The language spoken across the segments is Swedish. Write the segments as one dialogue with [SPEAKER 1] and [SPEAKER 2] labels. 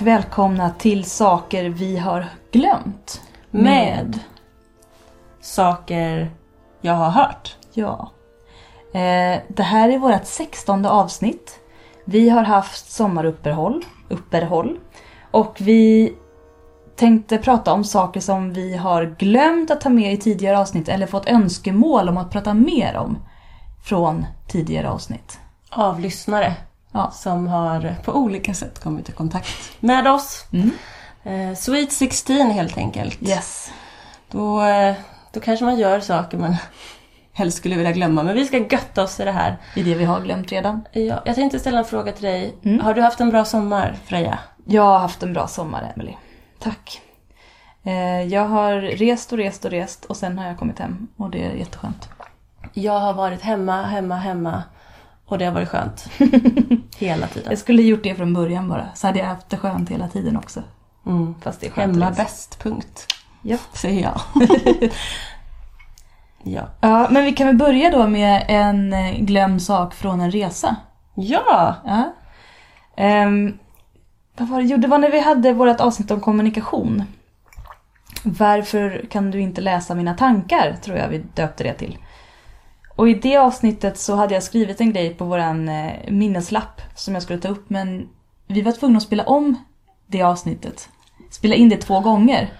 [SPEAKER 1] Och välkomna till Saker vi har glömt.
[SPEAKER 2] Med saker jag har hört.
[SPEAKER 1] Ja. Eh, det här är vårt sextonde avsnitt. Vi har haft sommaruppehåll uppehåll, och vi tänkte prata om saker som vi har glömt att ta med i tidigare avsnitt eller fått önskemål om att prata mer om från tidigare avsnitt.
[SPEAKER 2] Av lyssnare
[SPEAKER 1] Ja.
[SPEAKER 2] som har på olika sätt kommit i kontakt med oss.
[SPEAKER 1] Mm.
[SPEAKER 2] Eh, Sweet 16 helt enkelt.
[SPEAKER 1] Yes.
[SPEAKER 2] Då, eh, då kanske man gör saker man helst skulle vilja glömma. Men vi ska götta oss i det här.
[SPEAKER 1] Är det vi har glömt redan.
[SPEAKER 2] Ja, jag tänkte ställa en fråga till dig.
[SPEAKER 1] Mm.
[SPEAKER 2] Har du haft en bra sommar, Freja?
[SPEAKER 1] Jag har haft en bra sommar, Emily. Tack. Eh, jag har rest och rest och rest och sen har jag kommit hem och det är jätteskönt.
[SPEAKER 2] Jag har varit hemma, hemma, hemma. Och det har varit skönt. Hela tiden.
[SPEAKER 1] Jag skulle gjort det från början bara, så hade jag haft det skönt hela tiden också.
[SPEAKER 2] Mm.
[SPEAKER 1] Fast det är skönt
[SPEAKER 2] Hemma
[SPEAKER 1] resa.
[SPEAKER 2] bäst, punkt.
[SPEAKER 1] Ja.
[SPEAKER 2] Säger jag. ja.
[SPEAKER 1] ja, men vi kan väl börja då med en eh, glömd sak från en resa.
[SPEAKER 2] Ja!
[SPEAKER 1] Ja. Ehm, vad var det? Jo, det var när vi hade vårt avsnitt om kommunikation. Varför kan du inte läsa mina tankar? Tror jag vi döpte det till. Och i det avsnittet så hade jag skrivit en grej på våran eh, minneslapp som jag skulle ta upp men vi var tvungna att spela om det avsnittet. Spela in det två gånger.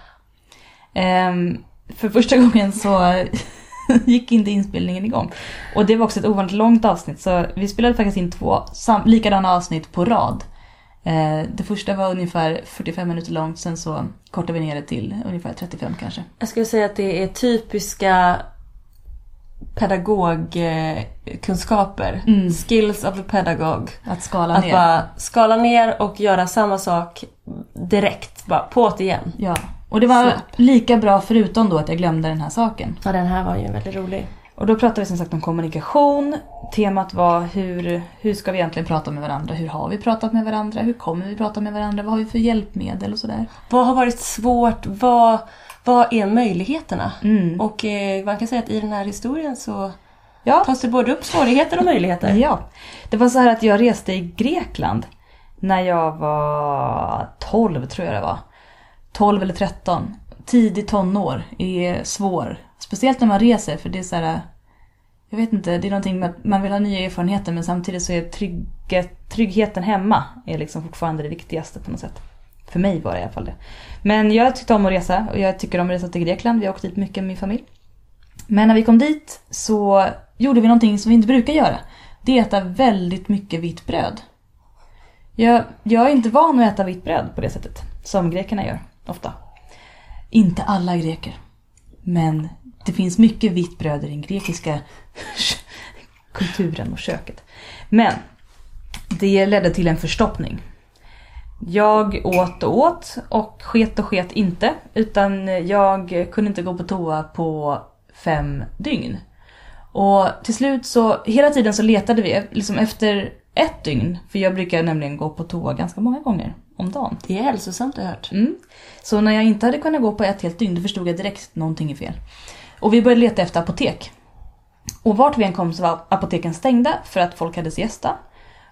[SPEAKER 1] Ehm, för första gången så gick inte inspelningen igång. Och det var också ett ovanligt långt avsnitt så vi spelade faktiskt in två likadana avsnitt på rad. Ehm, det första var ungefär 45 minuter långt, sen så kortade vi ner det till ungefär 35 kanske.
[SPEAKER 2] Jag skulle säga att det är typiska pedagogkunskaper.
[SPEAKER 1] Mm.
[SPEAKER 2] Skills of a pedagog.
[SPEAKER 1] Att skala
[SPEAKER 2] Att
[SPEAKER 1] ner.
[SPEAKER 2] bara skala ner och göra samma sak direkt. Bara på det igen.
[SPEAKER 1] Ja. Och det var
[SPEAKER 2] Snap.
[SPEAKER 1] lika bra förutom då att jag glömde den här saken.
[SPEAKER 2] Ja, den här var ju väldigt rolig.
[SPEAKER 1] Och då pratade vi som sagt om kommunikation. Temat var hur, hur ska vi egentligen prata med varandra? Hur har vi pratat med varandra? Hur kommer vi prata med varandra? Vad har vi för hjälpmedel och sådär?
[SPEAKER 2] Vad har varit svårt? Vad, vad är möjligheterna?
[SPEAKER 1] Mm.
[SPEAKER 2] Och eh, man kan säga att i den här historien så
[SPEAKER 1] Ja.
[SPEAKER 2] tas det både upp svårigheter och möjligheter.
[SPEAKER 1] Ja. Det var så här att jag reste i Grekland när jag var 12 tror jag det var. 12 eller 13. Tidig tonår är svår. Speciellt när man reser för det är så här. Jag vet inte, det är någonting med att man vill ha nya erfarenheter men samtidigt så är trygghet, tryggheten hemma är liksom fortfarande det viktigaste på något sätt. För mig var det i alla fall det. Men jag tyckte om att resa och jag tycker om att resa till Grekland. Vi har åkt dit mycket med min familj. Men när vi kom dit så gjorde vi någonting som vi inte brukar göra. Det är att äta väldigt mycket vitt bröd. Jag, jag är inte van att äta vitt bröd på det sättet. Som grekerna gör, ofta. Inte alla greker. Men det finns mycket vitt bröd i den grekiska kulturen och köket. Men det ledde till en förstoppning. Jag åt och åt och sket och sket inte. Utan jag kunde inte gå på toa på fem dygn. Och till slut så, hela tiden så letade vi liksom efter ett dygn. För jag brukar nämligen gå på toa ganska många gånger om dagen.
[SPEAKER 2] Det är hälsosamt har jag hört.
[SPEAKER 1] Mm. Så när jag inte hade kunnat gå på ett helt dygn då förstod jag direkt att någonting är fel. Och vi började leta efter apotek. Och vart vi än kom så var apoteken stängda för att folk hade siesta.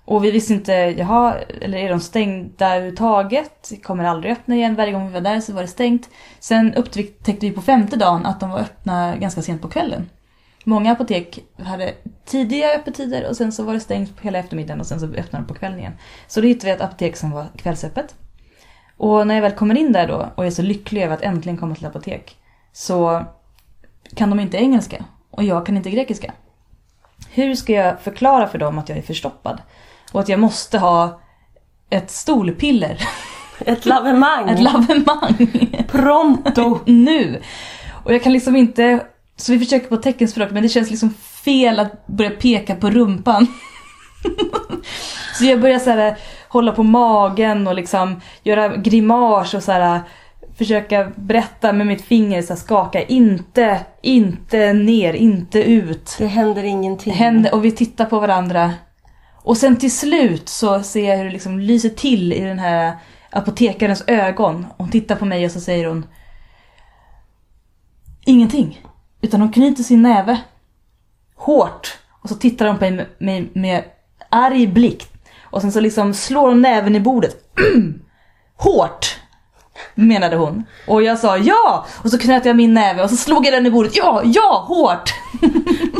[SPEAKER 1] Och vi visste inte, jaha, eller är de stängda överhuvudtaget? Kommer aldrig öppna igen? Varje gång vi var där så var det stängt. Sen upptäckte vi på femte dagen att de var öppna ganska sent på kvällen. Många apotek hade tidiga öppettider och sen så var det stängt på hela eftermiddagen och sen så öppnade de på kvällen igen. Så då hittade vi ett apotek som var kvällsöppet. Och när jag väl kommer in där då och är så lycklig över att äntligen komma till apotek så kan de inte engelska och jag kan inte grekiska. Hur ska jag förklara för dem att jag är förstoppad? Och att jag måste ha ett stolpiller,
[SPEAKER 2] Ett lavemang!
[SPEAKER 1] ett lavemang
[SPEAKER 2] Pronto!
[SPEAKER 1] nu. Och jag kan liksom inte, så vi försöker på teckenspråk men det känns liksom fel att börja peka på rumpan. så jag börjar så här hålla på magen och liksom göra grimas och så här försöka berätta med mitt finger, så här, skaka inte, inte ner, inte ut.
[SPEAKER 2] Det händer ingenting.
[SPEAKER 1] Händer och vi tittar på varandra. Och sen till slut så ser jag hur det liksom lyser till i den här apotekarens ögon. Hon tittar på mig och så säger hon Ingenting. Utan hon knyter sin näve hårt. Och så tittar hon på mig med, med, med arg blick. Och sen så liksom slår hon näven i bordet. Hårt! Menade hon. Och jag sa ja! Och så knöt jag min näve och så slog jag den i bordet. Ja, ja, hårt!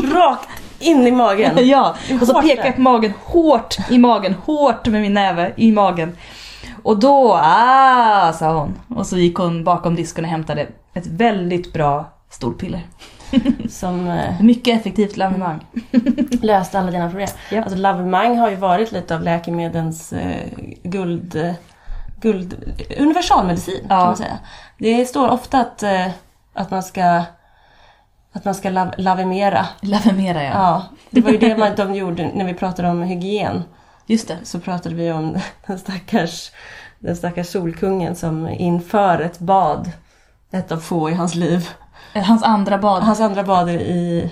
[SPEAKER 2] Rakt in i magen.
[SPEAKER 1] ja, och så pekade jag på magen, hårt i magen, hårt med min näve i magen. Och då, ah, sa hon. Och så gick hon bakom disken och hämtade ett väldigt bra storpiller.
[SPEAKER 2] Som eh,
[SPEAKER 1] Mycket effektivt lavemang.
[SPEAKER 2] löste alla dina problem.
[SPEAKER 1] Ja.
[SPEAKER 2] Alltså lavemang har ju varit lite av läkemedlens eh, guld, eh, guld... Universalmedicin
[SPEAKER 1] Ja.
[SPEAKER 2] kan man säga. Det står ofta att, eh, att man ska att man ska lav, lavemera.
[SPEAKER 1] Lavemera ja.
[SPEAKER 2] Ja, det var ju det man, de gjorde när vi pratade om hygien.
[SPEAKER 1] Just det.
[SPEAKER 2] Så pratade vi om den stackars, den stackars solkungen som inför ett bad, ett av få i hans liv,
[SPEAKER 1] Eh, Hans andra bad
[SPEAKER 2] hans andra bad i, i,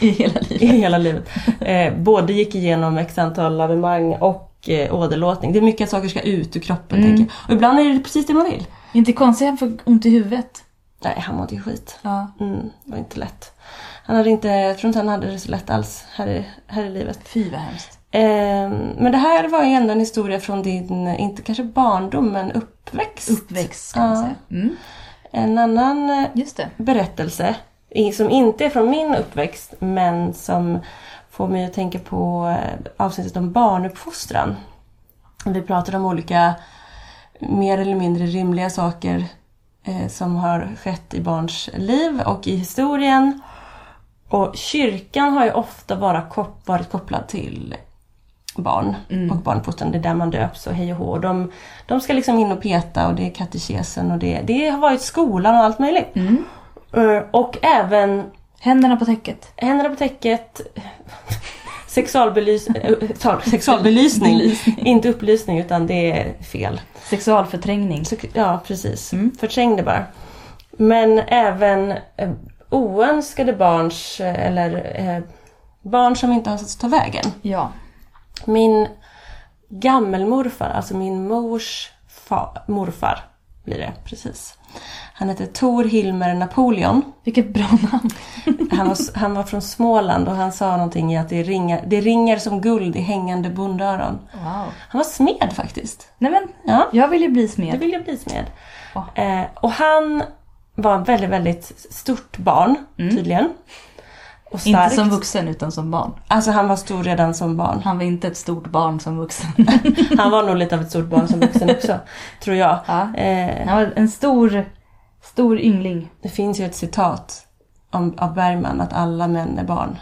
[SPEAKER 1] i hela
[SPEAKER 2] i
[SPEAKER 1] livet.
[SPEAKER 2] hela livet. Eh, både gick igenom x antal lavemang och eh, åderlåtning. Det är mycket att saker ska ut ur kroppen
[SPEAKER 1] Mm.
[SPEAKER 2] tänker jag. Och ibland är det precis det man vill.
[SPEAKER 1] Inte konstigt att han får ont i huvudet.
[SPEAKER 2] Nej, han mådde ju skit.
[SPEAKER 1] Ja.
[SPEAKER 2] Mm, det var inte lätt. Han hade inte, jag tror inte han hade det så lätt alls här i, här i livet.
[SPEAKER 1] Fy vad hemskt.
[SPEAKER 2] Eh, men det här var ju ändå en historia från din, inte kanske barndom, men uppväxt.
[SPEAKER 1] Uppväxt kan man säga. Mm.
[SPEAKER 2] En annan eh, berättelse som inte är från min uppväxt men som får mig att tänka på eh, avsnittet om barnuppfostran. Vi pratade om olika mer eller mindre rimliga saker som har skett i barns liv och i historien. Och kyrkan har ju ofta bara kop- varit kopplad till barn
[SPEAKER 1] Mm.
[SPEAKER 2] och barnuppfostran. Det är där man döps och hej och hå. De, de ska liksom in och peta och det är katekesen och det, det har varit skolan och allt möjligt.
[SPEAKER 1] Mm.
[SPEAKER 2] Eh, Och även
[SPEAKER 1] Händerna på täcket.
[SPEAKER 2] händerna på täcket, sexualbelys sorry, sexualbelysning.
[SPEAKER 1] Belysning.
[SPEAKER 2] Inte upplysning utan det är fel.
[SPEAKER 1] Sexualförträngning.
[SPEAKER 2] Så, ja, precis.
[SPEAKER 1] Mm.
[SPEAKER 2] Förträng det bara. Men även eh, oönskade barns, eh, eller eh, barn som inte har sett ta vägen.
[SPEAKER 1] Ja.
[SPEAKER 2] Min gammelmorfar, alltså min mors fa- morfar blir det, precis. Han hette Tor Hilmer Napoleon.
[SPEAKER 1] Vilket bra namn.
[SPEAKER 2] Han var, han var från Småland och han sa någonting i att det ringer, det ringer som guld i hängande bondöron.
[SPEAKER 1] Wow.
[SPEAKER 2] Han var smed faktiskt.
[SPEAKER 1] Nej men,
[SPEAKER 2] Ja,
[SPEAKER 1] jag vill ju bli smed.
[SPEAKER 2] vill jag bli smed.
[SPEAKER 1] Ja.
[SPEAKER 2] Eh, och han var ett väldigt, väldigt stort barn tydligen.
[SPEAKER 1] Mm. Inte som vuxen utan som barn.
[SPEAKER 2] Alltså han var stor redan som barn.
[SPEAKER 1] Han var inte ett stort barn som vuxen.
[SPEAKER 2] Han var nog lite av ett stort barn som vuxen också, tror jag.
[SPEAKER 1] Ja.
[SPEAKER 2] Eh,
[SPEAKER 1] Han var en stor, stor yngling.
[SPEAKER 2] det finns ju ett citat om, av Bergman att alla män är barn.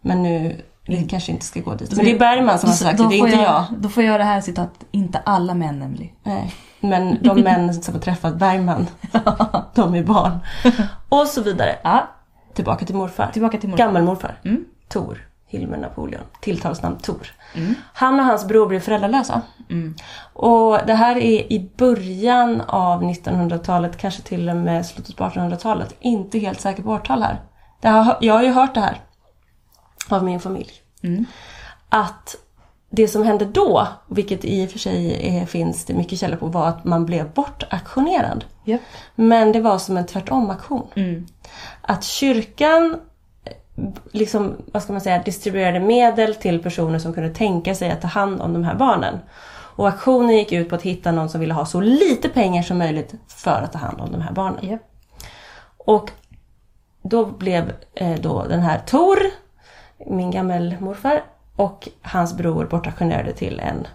[SPEAKER 2] Men nu, vi kanske inte ska gå dit. Men det är Bergman som har sagt det, det är inte jag.
[SPEAKER 1] Då får jag det här citat, inte alla män Emily.
[SPEAKER 2] Nej. Men de män som har träffat Bergman, de är barn. Och så vidare.
[SPEAKER 1] Ja,
[SPEAKER 2] Tillbaka till morfar.
[SPEAKER 1] tillbaka till morfar.
[SPEAKER 2] Gammelmorfar.
[SPEAKER 1] Mm.
[SPEAKER 2] Tor. Hilmer Napoleon. Tilltalsnamn Tor.
[SPEAKER 1] Mm.
[SPEAKER 2] Han och hans bror blev föräldralösa.
[SPEAKER 1] Mm.
[SPEAKER 2] Och det här är i början av 1900-talet, kanske till och med slutet på 1800-talet. Inte helt säker på årtal här. Det har, jag har ju hört det här av min familj.
[SPEAKER 1] Mm.
[SPEAKER 2] Att det som hände då, vilket i och för sig är, finns det mycket källor på, var att man blev bortaktionerad.
[SPEAKER 1] Japp.
[SPEAKER 2] Men det var som en tvärtom-aktion
[SPEAKER 1] Mm.
[SPEAKER 2] Att kyrkan liksom, vad ska man säga, distribuerade medel till personer som kunde tänka sig att ta hand om de här barnen. Och aktionen gick ut på att hitta någon som ville ha så lite pengar som möjligt för att ta hand om de här barnen.
[SPEAKER 1] Japp.
[SPEAKER 2] Och då blev eh, då den här Tor, min gammelmorfar, och hans bror bortauktionerade till en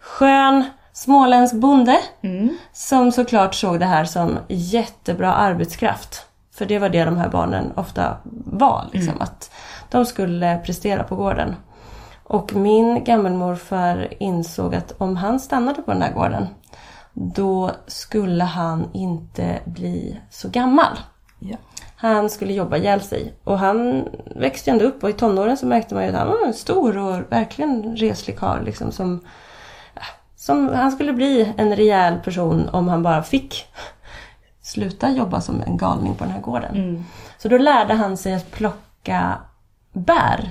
[SPEAKER 2] skön småländsk bonde
[SPEAKER 1] Mm.
[SPEAKER 2] som såklart såg det här som jättebra arbetskraft. För det var det de här barnen ofta var, liksom, att de skulle prestera på gården. Och min gammelmorfar insåg att om han stannade på den här gården, då skulle han inte bli så gammal.
[SPEAKER 1] Ja.
[SPEAKER 2] Han skulle jobba ihjäl sig. Och han växte ändå upp och i tonåren så märkte man ju att han var en stor och verkligen reslig karl liksom som, som Han skulle bli en rejäl person om han bara fick sluta jobba som en galning på den här gården.
[SPEAKER 1] Mm.
[SPEAKER 2] Så då lärde han sig att plocka bär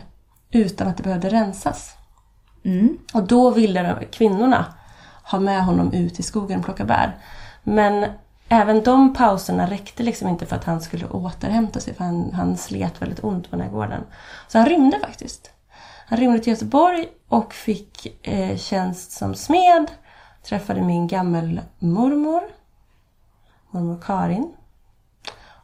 [SPEAKER 2] utan att det behövde rensas.
[SPEAKER 1] Mm.
[SPEAKER 2] Och då ville kvinnorna ha med honom ut i skogen och plocka bär. Men även de pauserna räckte liksom inte för att han skulle återhämta sig för han, han slet väldigt ont på den här gården. Så han rymde faktiskt. Han rymde till Göteborg och fick eh, tjänst som smed. Träffade min gammelmormor, mormor Karin.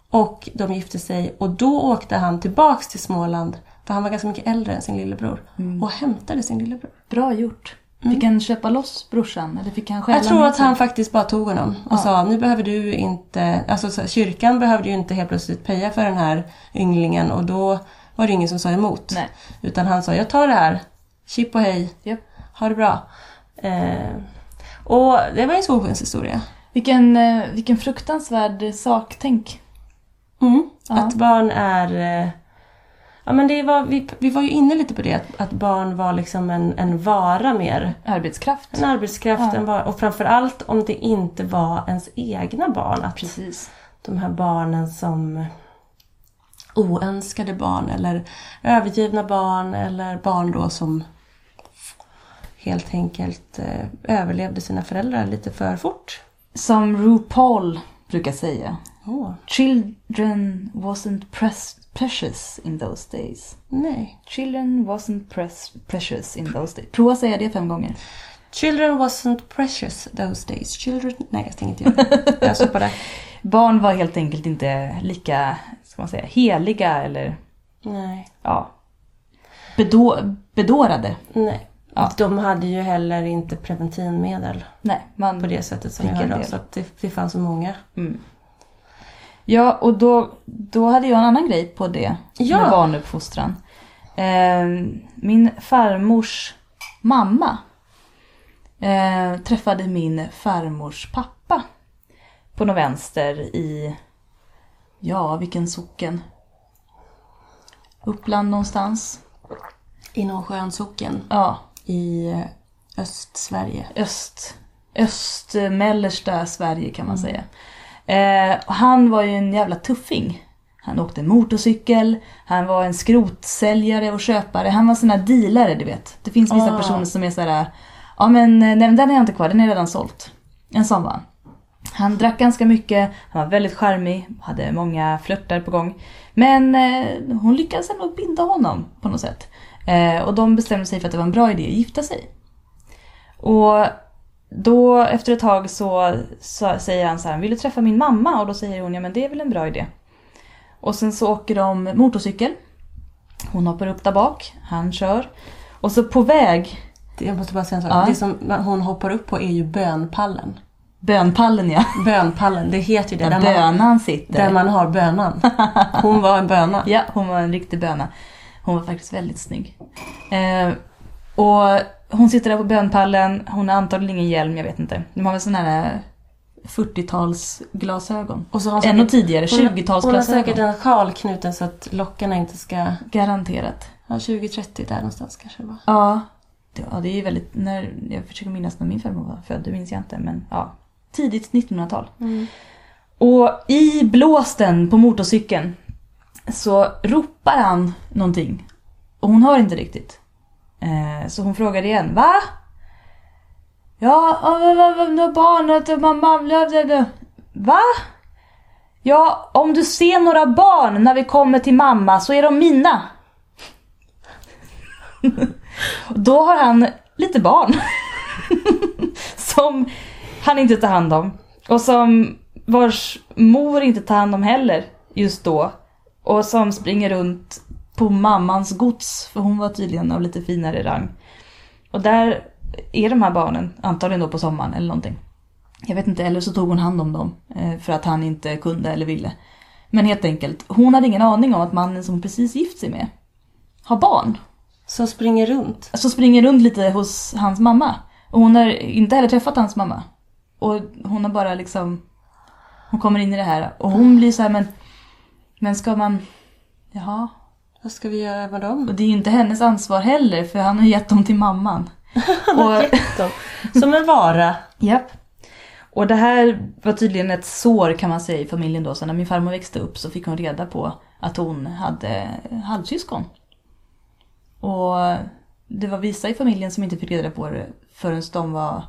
[SPEAKER 2] Och de gifte sig och då åkte han tillbaks till Småland för han var ganska mycket äldre än sin lillebror och hämtade sin lillebror.
[SPEAKER 1] Bra gjort. Fick han köpa loss brorsan? Eller fick han
[SPEAKER 2] Jag tror att han faktiskt bara tog honom och sa nu behöver du inte... Alltså så, kyrkan behövde ju inte helt plötsligt peja för den här ynglingen och då var det ingen som sa emot.
[SPEAKER 1] Nej.
[SPEAKER 2] Utan han sa jag tar det här. Chip och hej.
[SPEAKER 1] Japp.
[SPEAKER 2] Ha det bra. Eh, och det var en solskenshistoria.
[SPEAKER 1] Vilken, eh, vilken fruktansvärd sak, tänk.
[SPEAKER 2] Mm.
[SPEAKER 1] Ja.
[SPEAKER 2] Att barn är... eh, Ja men det var, vi, vi var ju inne lite på det, att, att barn var liksom en, en vara mer.
[SPEAKER 1] Arbetskraft.
[SPEAKER 2] En arbetskraft,
[SPEAKER 1] Ja.
[SPEAKER 2] en vara. Och framförallt om det inte var ens egna barn. Att
[SPEAKER 1] Precis.
[SPEAKER 2] de här barnen som oönskade barn eller övergivna barn eller barn då som helt enkelt eh, överlevde sina föräldrar lite för fort.
[SPEAKER 1] Som RuPaul brukar säga.
[SPEAKER 2] Åh,
[SPEAKER 1] Children wasn't precious in those days.
[SPEAKER 2] nej.
[SPEAKER 1] Children wasn't precious in those days. Prova säga det fem gånger.
[SPEAKER 2] Children wasn't precious those days. Children... Nej, jag tänker inte göra det. Jag stoppar det.
[SPEAKER 1] Barn var helt enkelt inte lika, ska man säga, heliga eller
[SPEAKER 2] Nej.
[SPEAKER 1] ja, bedå- bedårade.
[SPEAKER 2] Nej.
[SPEAKER 1] Ja.
[SPEAKER 2] De hade ju heller inte preventivmedel
[SPEAKER 1] Nej, man
[SPEAKER 2] på det sättet som vi har
[SPEAKER 1] del.
[SPEAKER 2] idag. Så att det, det fanns så många.
[SPEAKER 1] Mm. Ja, och då, då hade jag en annan grej på det
[SPEAKER 2] Ja.
[SPEAKER 1] med barnuppfostran. Eh, min farmors mamma eh, träffade min farmors pappa på något vänster i, ja vilken socken? Uppland någonstans.
[SPEAKER 2] I någon skön socken
[SPEAKER 1] Ja,
[SPEAKER 2] i eh, Östsverige.
[SPEAKER 1] öst, östmellersta Sverige kan man säga. Eh, han var ju en jävla tuffing. Han åkte motorcykel, han var en skrotsäljare och köpare. Han var sån här dealare, du vet. Det finns vissa
[SPEAKER 2] Ah.
[SPEAKER 1] personer som är sådär, ja men eh, nej, den är jag inte kvar, den är redan sålt. En sån var han. Han drack ganska mycket, han var väldigt charmig, hade många flörtar på gång. Men eh, hon lyckades ändå binda honom på något sätt. Eh, och de bestämde sig för att det var en bra idé att gifta sig. Och då efter ett tag så, så säger han så här, vill du träffa min mamma? Och då säger hon, ja men det är väl en bra idé. Och sen så åker de motorcykel. Hon hoppar upp där bak, han kör. Och så på väg,
[SPEAKER 2] Jag måste bara säga en sak.
[SPEAKER 1] Ja.
[SPEAKER 2] Det som hon hoppar upp på är ju bönpallen.
[SPEAKER 1] bönpallen ja,
[SPEAKER 2] Bönpallen, det heter ju det.
[SPEAKER 1] där
[SPEAKER 2] Där man,
[SPEAKER 1] bönan sitter.
[SPEAKER 2] där man har bönan. Hon var en böna.
[SPEAKER 1] Ja, hon var en riktig böna. Hon var faktiskt väldigt snygg. Eh, och hon sitter där på bönpallen, hon har antagligen ingen hjälm, jag vet inte. De har väl sådana här 40-talsglasögon.
[SPEAKER 2] Och så har hon
[SPEAKER 1] Ännu
[SPEAKER 2] säkert,
[SPEAKER 1] tidigare,
[SPEAKER 2] hon, har- hon har
[SPEAKER 1] 20-talsglasögon.
[SPEAKER 2] säkert en sjal knuten så att lockarna inte ska...
[SPEAKER 1] Garanterat.
[SPEAKER 2] Ja, 20-30 där någonstans kanske det var.
[SPEAKER 1] Ja. Det, ja, det är ju väldigt, när, jag försöker minnas när min farmor var född, det minns jag inte, men ja. Tidigt 1900-tal. Och i blåsten på motorcykeln så ropar han någonting. Och hon hör inte riktigt. Eh, så hon frågar igen. Va? Ja, nu barnet och mamma... Va? Ja, om du ser några barn när vi kommer till mamma så är de mina. Då har han lite barn. som han inte tar hand om. Och som vars mor inte tar hand om heller just då. Och som springer runt på mammans gods. För hon var tydligen av lite finare rang. Och där är de här barnen, antagligen då på sommaren eller någonting. Jag vet inte, eller så tog hon hand om dem. eh, För att han inte kunde eller ville. Men helt enkelt, hon hade ingen aning om att mannen som hon precis gift sig med har barn.
[SPEAKER 2] Som springer runt.
[SPEAKER 1] Så springer runt lite hos hans mamma. Och hon har inte heller träffat hans mamma. Och hon har bara liksom... Hon kommer in i det här och hon blir så här, men... Men ska man... Jaha.
[SPEAKER 2] Vad ska vi göra med dem?
[SPEAKER 1] Och det är ju inte hennes ansvar heller för han har gett dem till mamman. och,
[SPEAKER 2] Gett dem. Som en vara.
[SPEAKER 1] japp. Och det här var tydligen ett sår kan man säga i familjen då. Så när min farmor växte upp så fick hon reda på att hon hade halvsyskon. Och det var vissa i familjen som inte fick reda på det förrän de var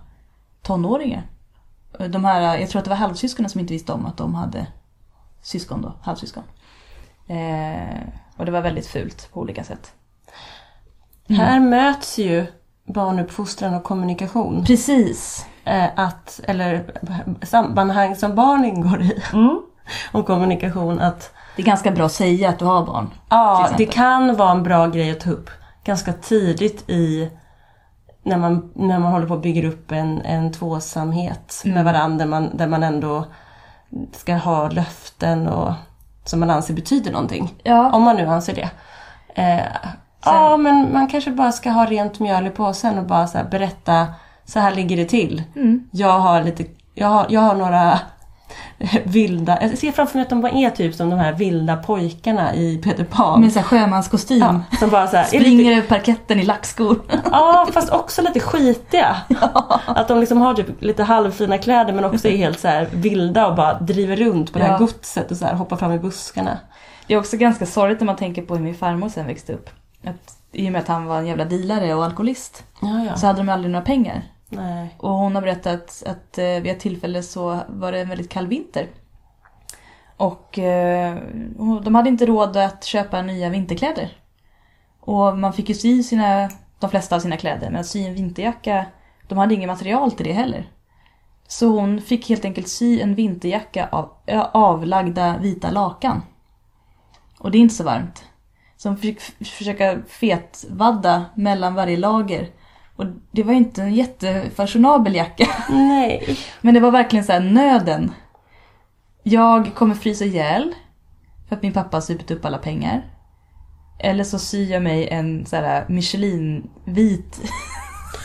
[SPEAKER 1] tonåringar. De här, jag tror att det var halvsyskonen som inte visste om att de hade syskon då, halvsyskon. Eh, och det var väldigt fult på olika sätt.
[SPEAKER 2] Här möts ju barnuppfostran och kommunikation.
[SPEAKER 1] Precis.
[SPEAKER 2] Eh, att, eller sammanhang som barn ingår i. Om kommunikation. Att
[SPEAKER 1] Det är ganska bra att säga att du har barn.
[SPEAKER 2] ja, det kan vara en bra grej att ta upp ganska tidigt i när man, när man håller på att bygga upp en, en tvåsamhet med varandra. Där man, där man ändå ska ha löften och som man anser betyder någonting.
[SPEAKER 1] Ja,
[SPEAKER 2] Om man nu anser det. Eh, ja, men man kanske bara ska ha rent mjöl i påsen och bara så berätta så här ligger det till.
[SPEAKER 1] Mm.
[SPEAKER 2] Jag har lite, jag har, jag har några vilda, jag ser framför mig att de är typ som de här vilda pojkarna i Peter Pan.
[SPEAKER 1] med så sjömanskostym.
[SPEAKER 2] Ja, som bara så här,
[SPEAKER 1] Springer över parketten i lackskor.
[SPEAKER 2] ja, fast också lite skitiga. Att de liksom har typ lite halvfina kläder men också är helt så här vilda och bara driver runt på det här
[SPEAKER 1] Ja.
[SPEAKER 2] godset och så här hoppar fram i buskarna.
[SPEAKER 1] Det är också ganska sorgligt när man tänker på hur min farmor sen växte upp. Att, I och med att han var en jävla dealare och alkoholist
[SPEAKER 2] Ja, ja.
[SPEAKER 1] så hade de aldrig några pengar.
[SPEAKER 2] Nej.
[SPEAKER 1] Och hon har berättat att eh, vid ett tillfälle så var det en väldigt kall vinter. Och eh, de hade inte råd att köpa nya vinterkläder. Och man fick ju sy sina, de flesta av sina kläder, men att sy en vinterjacka, de hade inget material till det heller. Så hon fick helt enkelt sy en vinterjacka av avlagda vita lakan. Och det är inte så varmt. Så hon fick försöka fetvadda mellan varje lager. Och det var inte en jättefashionabel jacka.
[SPEAKER 2] Nej.
[SPEAKER 1] Men det var verkligen så här nöden. Jag kommer frysa ihjäl för att min pappa har supit upp alla pengar. Eller så syr jag mig en så här Michelin-vit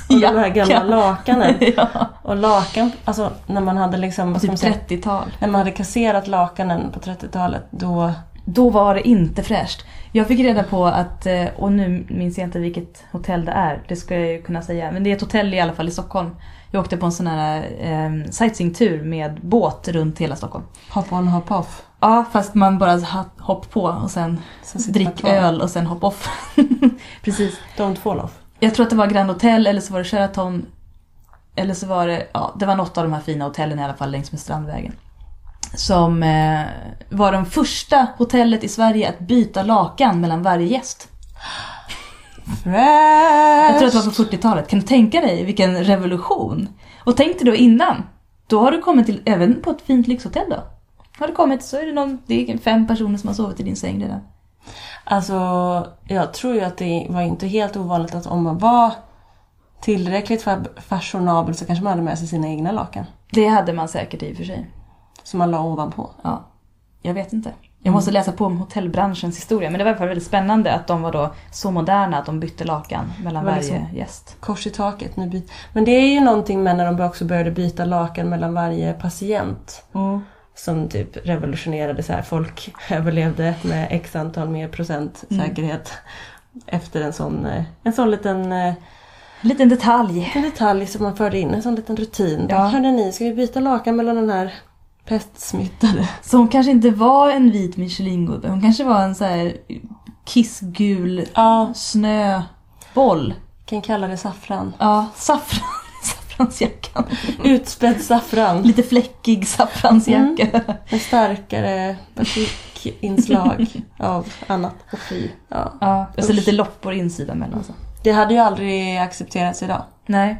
[SPEAKER 2] Och de här gamla
[SPEAKER 1] jacka.
[SPEAKER 2] lakanen.
[SPEAKER 1] ja.
[SPEAKER 2] Och lakan, alltså när man hade liksom,
[SPEAKER 1] Typ
[SPEAKER 2] säga,
[SPEAKER 1] 30-tal.
[SPEAKER 2] när man hade kasserat lakanen på 30-talet då...
[SPEAKER 1] Då var det inte fräscht. Jag fick reda på att, eh, och nu minns jag inte vilket hotell det är, det ska jag ju kunna säga. Men det är ett hotell i alla fall i Stockholm. Jag åkte på en sån här eh, sightseeingtur med båt runt hela Stockholm.
[SPEAKER 2] Hop on, hop off.
[SPEAKER 1] Ja, fast man bara hopp på och sen
[SPEAKER 2] Sen
[SPEAKER 1] drick öl och sen hopp off. Precis.
[SPEAKER 2] Don't fall off.
[SPEAKER 1] Jag tror att det var Grand Hotel eller så var det Sheraton. Eller så var det, ja det var något av de här fina hotellen i alla fall längs med Strandvägen. Som eh, var de första hotellet i Sverige att byta lakan mellan varje gäst.
[SPEAKER 2] Fresh!
[SPEAKER 1] Jag tror att det var på 40-talet. Kan du tänka dig vilken revolution? Och tänk dig då innan. Då har du kommit till, även på ett fint lyxhotell då. Har du kommit så är det någon, det är fem personer som har sovit i din säng redan.
[SPEAKER 2] Alltså, jag tror ju att det var inte helt ovanligt att om man var tillräckligt fa- fashionabel så kanske man hade med sig sina egna lakan.
[SPEAKER 1] Det hade man säkert i och för sig.
[SPEAKER 2] Som man la ovanpå.
[SPEAKER 1] Ja, jag vet inte. Jag måste läsa på om hotellbranschens historia. Men det var väldigt spännande att de var då så moderna att de bytte lakan mellan varje
[SPEAKER 2] liksom-
[SPEAKER 1] gäst.
[SPEAKER 2] Kors i taket. Nu byt- Men det är ju någonting med när de också började byta lakan mellan varje patient. Som typ revolutionerade så här. Folk överlevde med x antal mer procent
[SPEAKER 1] Mm.
[SPEAKER 2] säkerhet. Efter en sån, eh, en sån liten eh,
[SPEAKER 1] En liten detalj.
[SPEAKER 2] en detalj som man förde in, en sån liten rutin.
[SPEAKER 1] Ja.
[SPEAKER 2] Hörde ni, ska vi byta lakan mellan den här pestsmittade?
[SPEAKER 1] Så hon kanske inte var en vit Michelin-gubbe. Hon kanske var en så här kissgul
[SPEAKER 2] Ja,
[SPEAKER 1] snöboll.
[SPEAKER 2] kan kalla det saffran.
[SPEAKER 1] Ja, saffran. Saffransjackan.
[SPEAKER 2] Utspädd saffran.
[SPEAKER 1] Lite fläckig saffransjacka.
[SPEAKER 2] Med starkare batikinslag av annat. Och fy. Ja.
[SPEAKER 1] Ja, och så
[SPEAKER 2] Usch.
[SPEAKER 1] lite loppor insida mellan. Så.
[SPEAKER 2] Det hade ju aldrig accepterats idag.
[SPEAKER 1] Nej.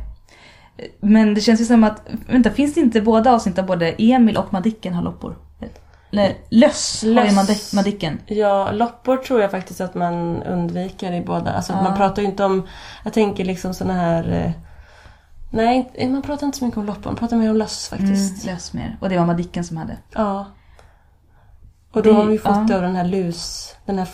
[SPEAKER 1] Men det känns ju som att, vänta, finns det inte båda avsnitt där både Emil och Madicken har loppor? Nej, löss, har ju
[SPEAKER 2] Löss.
[SPEAKER 1] Madi- Madicken.
[SPEAKER 2] Ja, loppor tror jag faktiskt att man undviker i båda. Alltså
[SPEAKER 1] Ja.
[SPEAKER 2] man pratar ju inte om, jag tänker liksom såna här eh, Nej, man pratar inte så mycket om loppor, man pratar mer om löss faktiskt.
[SPEAKER 1] Mm, löss mer. Och det var Madicken som hade.
[SPEAKER 2] Ja. Och då
[SPEAKER 1] Det-
[SPEAKER 2] har vi fått
[SPEAKER 1] ja.
[SPEAKER 2] av den här lus... Den här,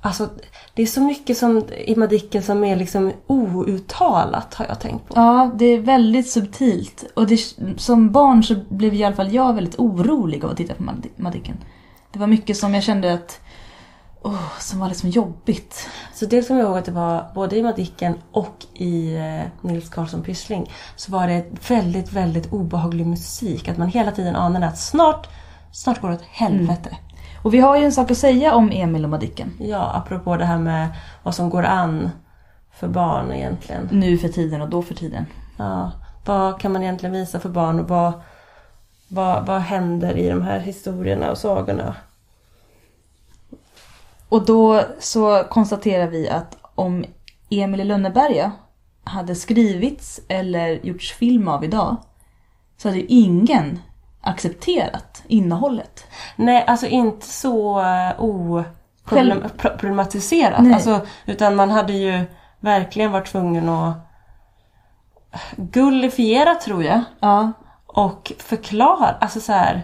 [SPEAKER 2] Alltså, det är så mycket som, i Madicken som är liksom outtalat har jag tänkt på.
[SPEAKER 1] Ja, det är väldigt subtilt. Och det, som barn så blev i alla fall jag väldigt orolig av att titta på Madi- Madicken. Det var mycket som jag kände att, åh, som var liksom jobbigt.
[SPEAKER 2] Så dels kommer jag ihåg att det var både i Madicken och i eh, Nils Karlsson Pyssling så var det väldigt, väldigt obehaglig musik. Att man hela tiden anade att snart, snart går det åt helvete.
[SPEAKER 1] Och vi har ju en sak att säga om Emil och Madicken.
[SPEAKER 2] Ja, apropå det här med vad som går an för barn egentligen.
[SPEAKER 1] Nu för tiden och då för tiden.
[SPEAKER 2] Ja, vad kan man egentligen visa för barn och vad, vad, vad händer i de här historierna och sagorna?
[SPEAKER 1] Och då så konstaterar vi att om Emil i Lönneberga hade skrivits eller gjorts film av idag så hade ju ingen accepterat innehållet.
[SPEAKER 2] Nej, alltså inte så uh, oproblematiserat.
[SPEAKER 1] Nej.
[SPEAKER 2] Alltså, utan man hade ju verkligen varit tvungen att gullifiera tror jag.
[SPEAKER 1] Ja,
[SPEAKER 2] Och förklara. Alltså så här.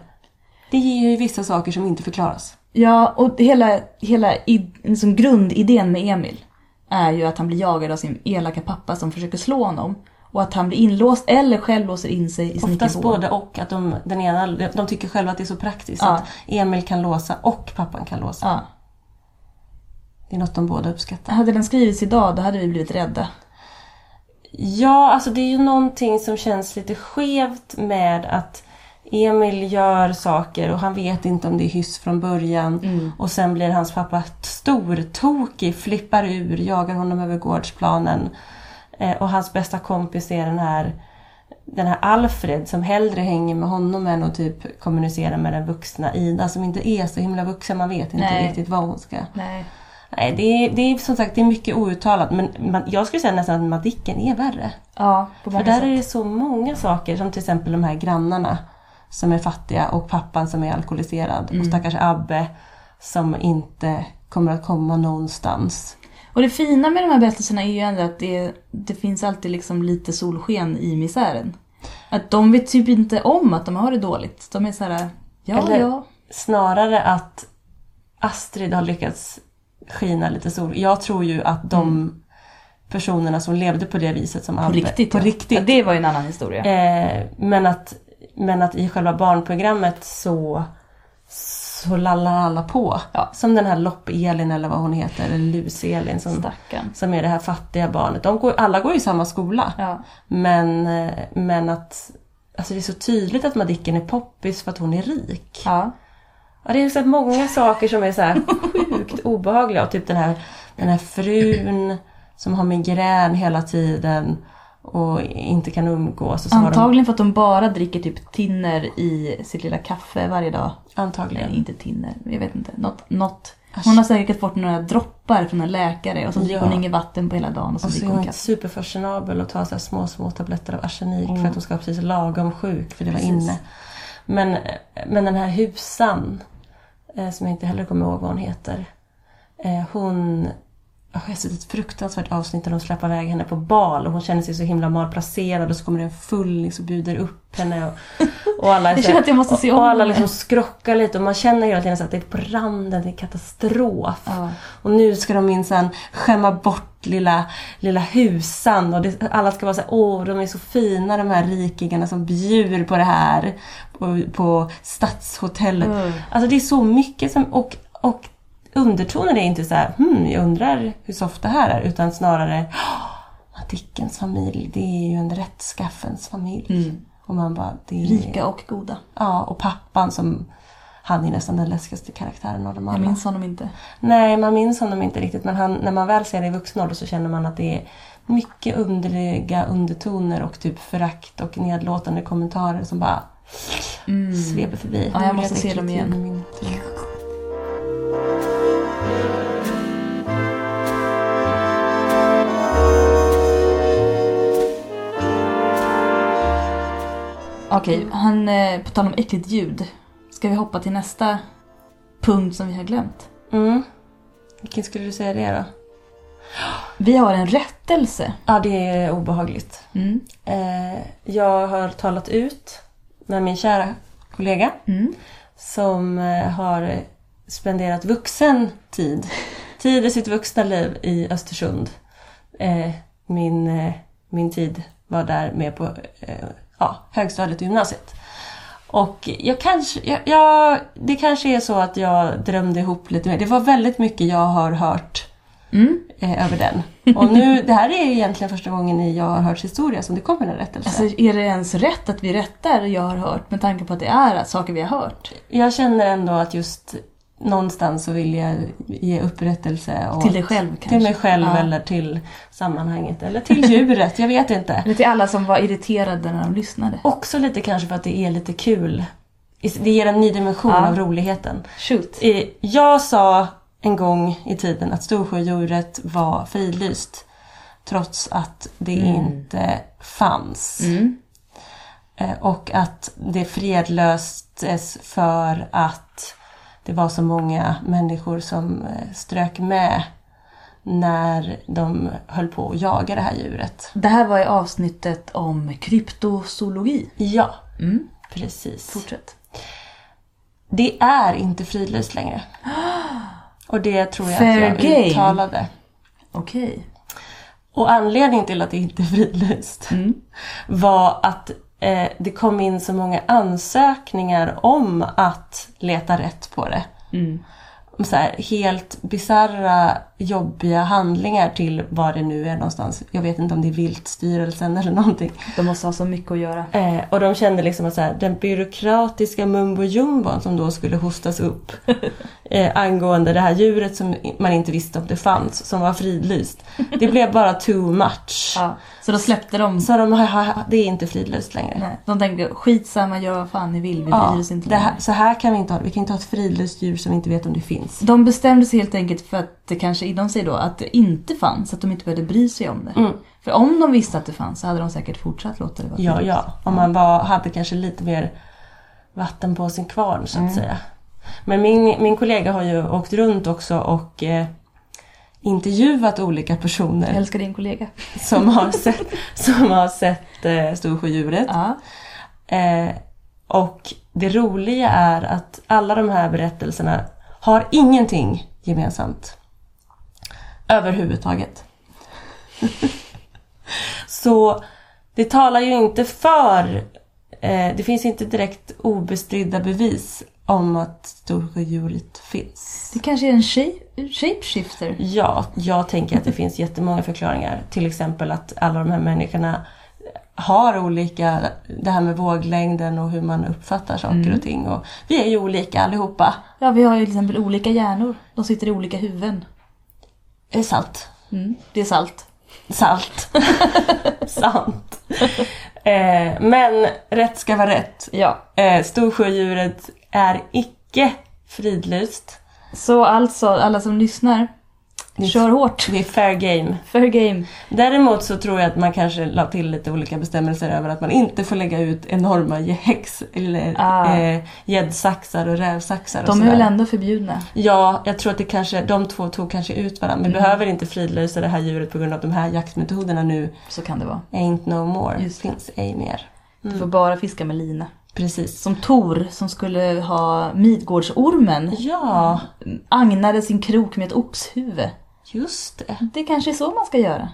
[SPEAKER 2] Det är ju vissa saker som inte förklaras.
[SPEAKER 1] ja och hela, hela id, liksom grundidén med Emil är ju att han blir jagad av sin elaka pappa som försöker slå honom. Och att han blir inlåst eller själv låser in sig i sin
[SPEAKER 2] Oftast både och. Att de, den ena, de tycker själva att det är så praktiskt.
[SPEAKER 1] Ja.
[SPEAKER 2] Att Emil kan låsa och pappan kan låsa.
[SPEAKER 1] Ja.
[SPEAKER 2] Det är något de båda uppskattar.
[SPEAKER 1] Hade den skrivits idag då hade vi blivit rädda.
[SPEAKER 2] Ja, alltså det är ju någonting som känns lite skevt med att Emil gör saker och han vet inte om det är hyss från början. Och sen blir hans pappa stortokig, flippar ur, jagar honom över gårdsplanen. Eh, och hans bästa kompis är den här, den här Alfred som hellre hänger med honom än att typ kommunicera med den vuxna Ida som inte är så himla vuxen. Man vet inte
[SPEAKER 1] Nej.
[SPEAKER 2] riktigt vad hon ska...
[SPEAKER 1] Nej.
[SPEAKER 2] Nej, det är, det är som sagt det är mycket outtalat men man, jag skulle säga nästan att Madicken är värre.
[SPEAKER 1] Ja, på
[SPEAKER 2] För
[SPEAKER 1] många
[SPEAKER 2] där
[SPEAKER 1] sätt.
[SPEAKER 2] är det så många saker, som till exempel de här grannarna som är fattiga och pappan som är alkoholiserad
[SPEAKER 1] Mm.
[SPEAKER 2] och stackars Abbe som inte kommer att komma någonstans.
[SPEAKER 1] Och det fina med de här berättelserna är ju ändå att det, det finns alltid liksom lite solsken i misären. Att de vet typ inte om att de har det dåligt. De är så här, ja
[SPEAKER 2] Eller-
[SPEAKER 1] ja.
[SPEAKER 2] Snarare att Astrid har lyckats skina lite sol. Jag tror ju att de personerna som levde på det viset som
[SPEAKER 1] Mm. På riktigt.
[SPEAKER 2] på
[SPEAKER 1] ja.
[SPEAKER 2] riktigt
[SPEAKER 1] Ja, det var ju en annan historia.
[SPEAKER 2] Eh, men, att, men att i själva barnprogrammet så, så lallar alla på.
[SPEAKER 1] Ja.
[SPEAKER 2] Som den här Lopp-Elin eller vad hon heter, eller Lus-Elin som,
[SPEAKER 1] Stackarn.
[SPEAKER 2] som är det här fattiga barnet. De går, alla går i samma skola.
[SPEAKER 1] Ja.
[SPEAKER 2] Men, eh, men att alltså det är så tydligt att Madicken är poppis för att hon är rik.
[SPEAKER 1] ja.
[SPEAKER 2] Ja, det är så många saker som är så här sjukt obehagliga. Och typ den här, den här frun som har migrän hela tiden och inte kan umgås. Och så har de,
[SPEAKER 1] Antagligen för att de bara dricker typ tinner i sitt lilla kaffe varje dag.
[SPEAKER 2] antagligen.
[SPEAKER 1] Nej, inte tinner. Jag vet inte. Något, något. Hon har säkert fått några droppar från en läkare och så dricker
[SPEAKER 2] Ja.
[SPEAKER 1] hon inget vatten på hela dagen och så
[SPEAKER 2] Och så är
[SPEAKER 1] hon kaffe.
[SPEAKER 2] superfashionabel och tar så små, små tabletter av arsenik
[SPEAKER 1] Mm.
[SPEAKER 2] för att hon ska vara precis lagom sjuk för det var
[SPEAKER 1] Precis.
[SPEAKER 2] inne. Men, men den här husan, eh, som jag inte heller kommer ihåg vad hon heter. Eh, hon... oh, Jag har sett ett fruktansvärt avsnitt där de släpper iväg henne på bal och hon känner sig så himla malplacerad och så kommer det en fullis och bjuder upp henne. Och, och alla
[SPEAKER 1] Jag
[SPEAKER 2] så-
[SPEAKER 1] känner att jag måste se
[SPEAKER 2] och,
[SPEAKER 1] om
[SPEAKER 2] och alla liksom skrockar lite och man känner hela tiden så att det är på randen till katastrof.
[SPEAKER 1] Ja.
[SPEAKER 2] Och nu ska de minsann skämma bort lilla, lilla husan och det, alla ska vara så här, åh de är så fina de här rikingarna som bjuder på det här på, på stadshotellet.
[SPEAKER 1] Mm.
[SPEAKER 2] Alltså det är så mycket som, och, och undertonen är inte så här, hmm, jag undrar hur soft det här är, utan snarare, "Åh, Dickens familj, det är ju en rättskaffens familj.
[SPEAKER 1] Mm.
[SPEAKER 2] Och man bara, det är...
[SPEAKER 1] Rika och goda.
[SPEAKER 2] Ja, och pappan som, han är nästan den läskigaste karaktären av dem alla.
[SPEAKER 1] Jag minns honom inte.
[SPEAKER 2] Nej, man minns honom inte riktigt. Men han, när man väl ser det i vuxen ålder så känner man att det är mycket underliga undertoner och typ förakt och nedlåtande kommentarer som bara sveper förbi.
[SPEAKER 1] Mm. Ja, jag måste se dem igen. Okej, han, eh, på tal om äckligt ljud. Ska vi hoppa till nästa punkt som vi har glömt?
[SPEAKER 2] Mm. Vilken skulle du säga det då?
[SPEAKER 1] Vi har en rättelse.
[SPEAKER 2] Ja, det är obehagligt.
[SPEAKER 1] Mm.
[SPEAKER 2] Eh, jag har talat ut med min kära kollega
[SPEAKER 1] Mm.
[SPEAKER 2] som eh, har spenderat vuxen tid, tid i sitt vuxna liv i Östersund. Min, min tid var där med på ja, högstadiet och gymnasiet. Och jag kanske, jag, jag, det kanske är så att jag drömde ihop lite mer. Det var väldigt mycket jag har hört
[SPEAKER 1] Mm.
[SPEAKER 2] eh, över den. Och nu, det här är egentligen första gången i Jag har hört historia som det kommer en rättelse.
[SPEAKER 1] Alltså, är det ens rätt att vi rättar jag har hört med tanke på att det är saker vi har hört?
[SPEAKER 2] Jag känner ändå att just någonstans så vill jag ge upprättelse. Och
[SPEAKER 1] Till dig själv kanske?
[SPEAKER 2] Till mig själv
[SPEAKER 1] Ja.
[SPEAKER 2] eller till sammanhanget. Eller till djuret, jag vet inte.
[SPEAKER 1] Eller till alla som var irriterade när de lyssnade.
[SPEAKER 2] Också lite kanske för att det är lite kul. Det ger en ny dimension
[SPEAKER 1] Ja.
[SPEAKER 2] av roligheten.
[SPEAKER 1] Shoot.
[SPEAKER 2] Jag sa en gång i tiden att Storsjöodjuret var fridlyst. trots att det
[SPEAKER 1] Mm.
[SPEAKER 2] inte fanns.
[SPEAKER 1] Mm.
[SPEAKER 2] Eh, Och att det fredlöstes för att det var så många människor som eh, strök med när de höll på att jaga det här djuret.
[SPEAKER 1] Det här var i avsnittet om kryptozoologi.
[SPEAKER 2] Ja,
[SPEAKER 1] Mm.
[SPEAKER 2] precis.
[SPEAKER 1] Fortsätt.
[SPEAKER 2] Det är inte fridlyst längre. Och det tror jag
[SPEAKER 1] Fair
[SPEAKER 2] att jag
[SPEAKER 1] game.
[SPEAKER 2] uttalade.
[SPEAKER 1] Okej.
[SPEAKER 2] Och anledningen till att det inte är fridlyst
[SPEAKER 1] Mm.
[SPEAKER 2] var att eh, det kom in så många ansökningar om att leta rätt på det.
[SPEAKER 1] Mm.
[SPEAKER 2] Så här, helt bizarra, jobbiga handlingar till var det nu är någonstans. Jag vet inte om det är Viltstyrelsen eller någonting.
[SPEAKER 1] De måste ha så mycket att göra.
[SPEAKER 2] Eh, och de kände liksom att så här, den byråkratiska mumbo jumbon som då skulle hostas upp eh, angående det här djuret som man inte visste om det fanns, som var fridlyst. Det blev bara too much.
[SPEAKER 1] Ja. Så då släppte de.
[SPEAKER 2] Så de, "Ha, ha, ha, det är inte fridlyst längre.
[SPEAKER 1] Nej, de tänkte skitsamma, gör vad fan ni vill, vi
[SPEAKER 2] Ja,
[SPEAKER 1] bryr oss inte
[SPEAKER 2] här, så här kan vi inte ha. Vi kan inte ha ett fridlyst djur som vi inte vet om det finns.
[SPEAKER 1] De bestämde sig helt enkelt för att det kanske inom sig då, att det inte fanns, att de inte behövde bry sig om det.
[SPEAKER 2] Mm.
[SPEAKER 1] För om de visste att det fanns så hade de säkert fortsatt låta det vara
[SPEAKER 2] Ja,
[SPEAKER 1] fritt.
[SPEAKER 2] ja. Om man var, hade kanske lite mer vatten på sin kvarn så att
[SPEAKER 1] Mm.
[SPEAKER 2] säga. Men min, min kollega har ju åkt runt också och eh, intervjuat olika
[SPEAKER 1] Jag
[SPEAKER 2] personer
[SPEAKER 1] älskar din kollega.
[SPEAKER 2] som har sett, som har sett eh, Storsjödjuret.
[SPEAKER 1] Ja.
[SPEAKER 2] Eh, och det roliga är att alla de här berättelserna har ingenting gemensamt. Överhuvudtaget. Så det talar ju inte för... Eh, det finns inte direkt obestridda bevis om att Storsjödjuret finns.
[SPEAKER 1] Det kanske är en shape, shapeshifter.
[SPEAKER 2] Ja, jag tänker att det finns jättemånga förklaringar. Till exempel att alla de här människorna har olika, det här med våglängden och hur man uppfattar saker
[SPEAKER 1] Mm.
[SPEAKER 2] och ting. Och vi är ju olika allihopa.
[SPEAKER 1] Ja, vi har ju till exempel olika hjärnor. De sitter i olika huvuden.
[SPEAKER 2] Det är sant.
[SPEAKER 1] Mm. Det är salt.
[SPEAKER 2] Sant. Sant. Eh, men rätt ska vara rätt.
[SPEAKER 1] Ja.
[SPEAKER 2] Eh, Storsjödjuret är icke fridlyst.
[SPEAKER 1] Så alltså, alla som lyssnar, kör hårt.
[SPEAKER 2] Det är fair game.
[SPEAKER 1] Fair game.
[SPEAKER 2] Däremot så tror jag att man kanske la till lite olika bestämmelser över att man inte får lägga ut enorma häx eller
[SPEAKER 1] Ah.
[SPEAKER 2] eh, gäddsaxar och rävsaxar och
[SPEAKER 1] De är
[SPEAKER 2] sådär.
[SPEAKER 1] väl ändå förbjudna?
[SPEAKER 2] Ja, jag tror att det kanske, de två tog kanske ut varandra. Vi
[SPEAKER 1] Mm.
[SPEAKER 2] behöver inte fridlysa det här djuret på grund av de här jaktmetoderna nu
[SPEAKER 1] Så kan det vara.
[SPEAKER 2] ain't no more.
[SPEAKER 1] Just det.
[SPEAKER 2] Finns ej mer.
[SPEAKER 1] Du får bara fiska med lina.
[SPEAKER 2] Precis.
[SPEAKER 1] Som Tor som skulle ha Midgårdsormen
[SPEAKER 2] Ja,
[SPEAKER 1] agnade sin krok med ett oxhuvud.
[SPEAKER 2] just det.
[SPEAKER 1] Det kanske är så man ska göra.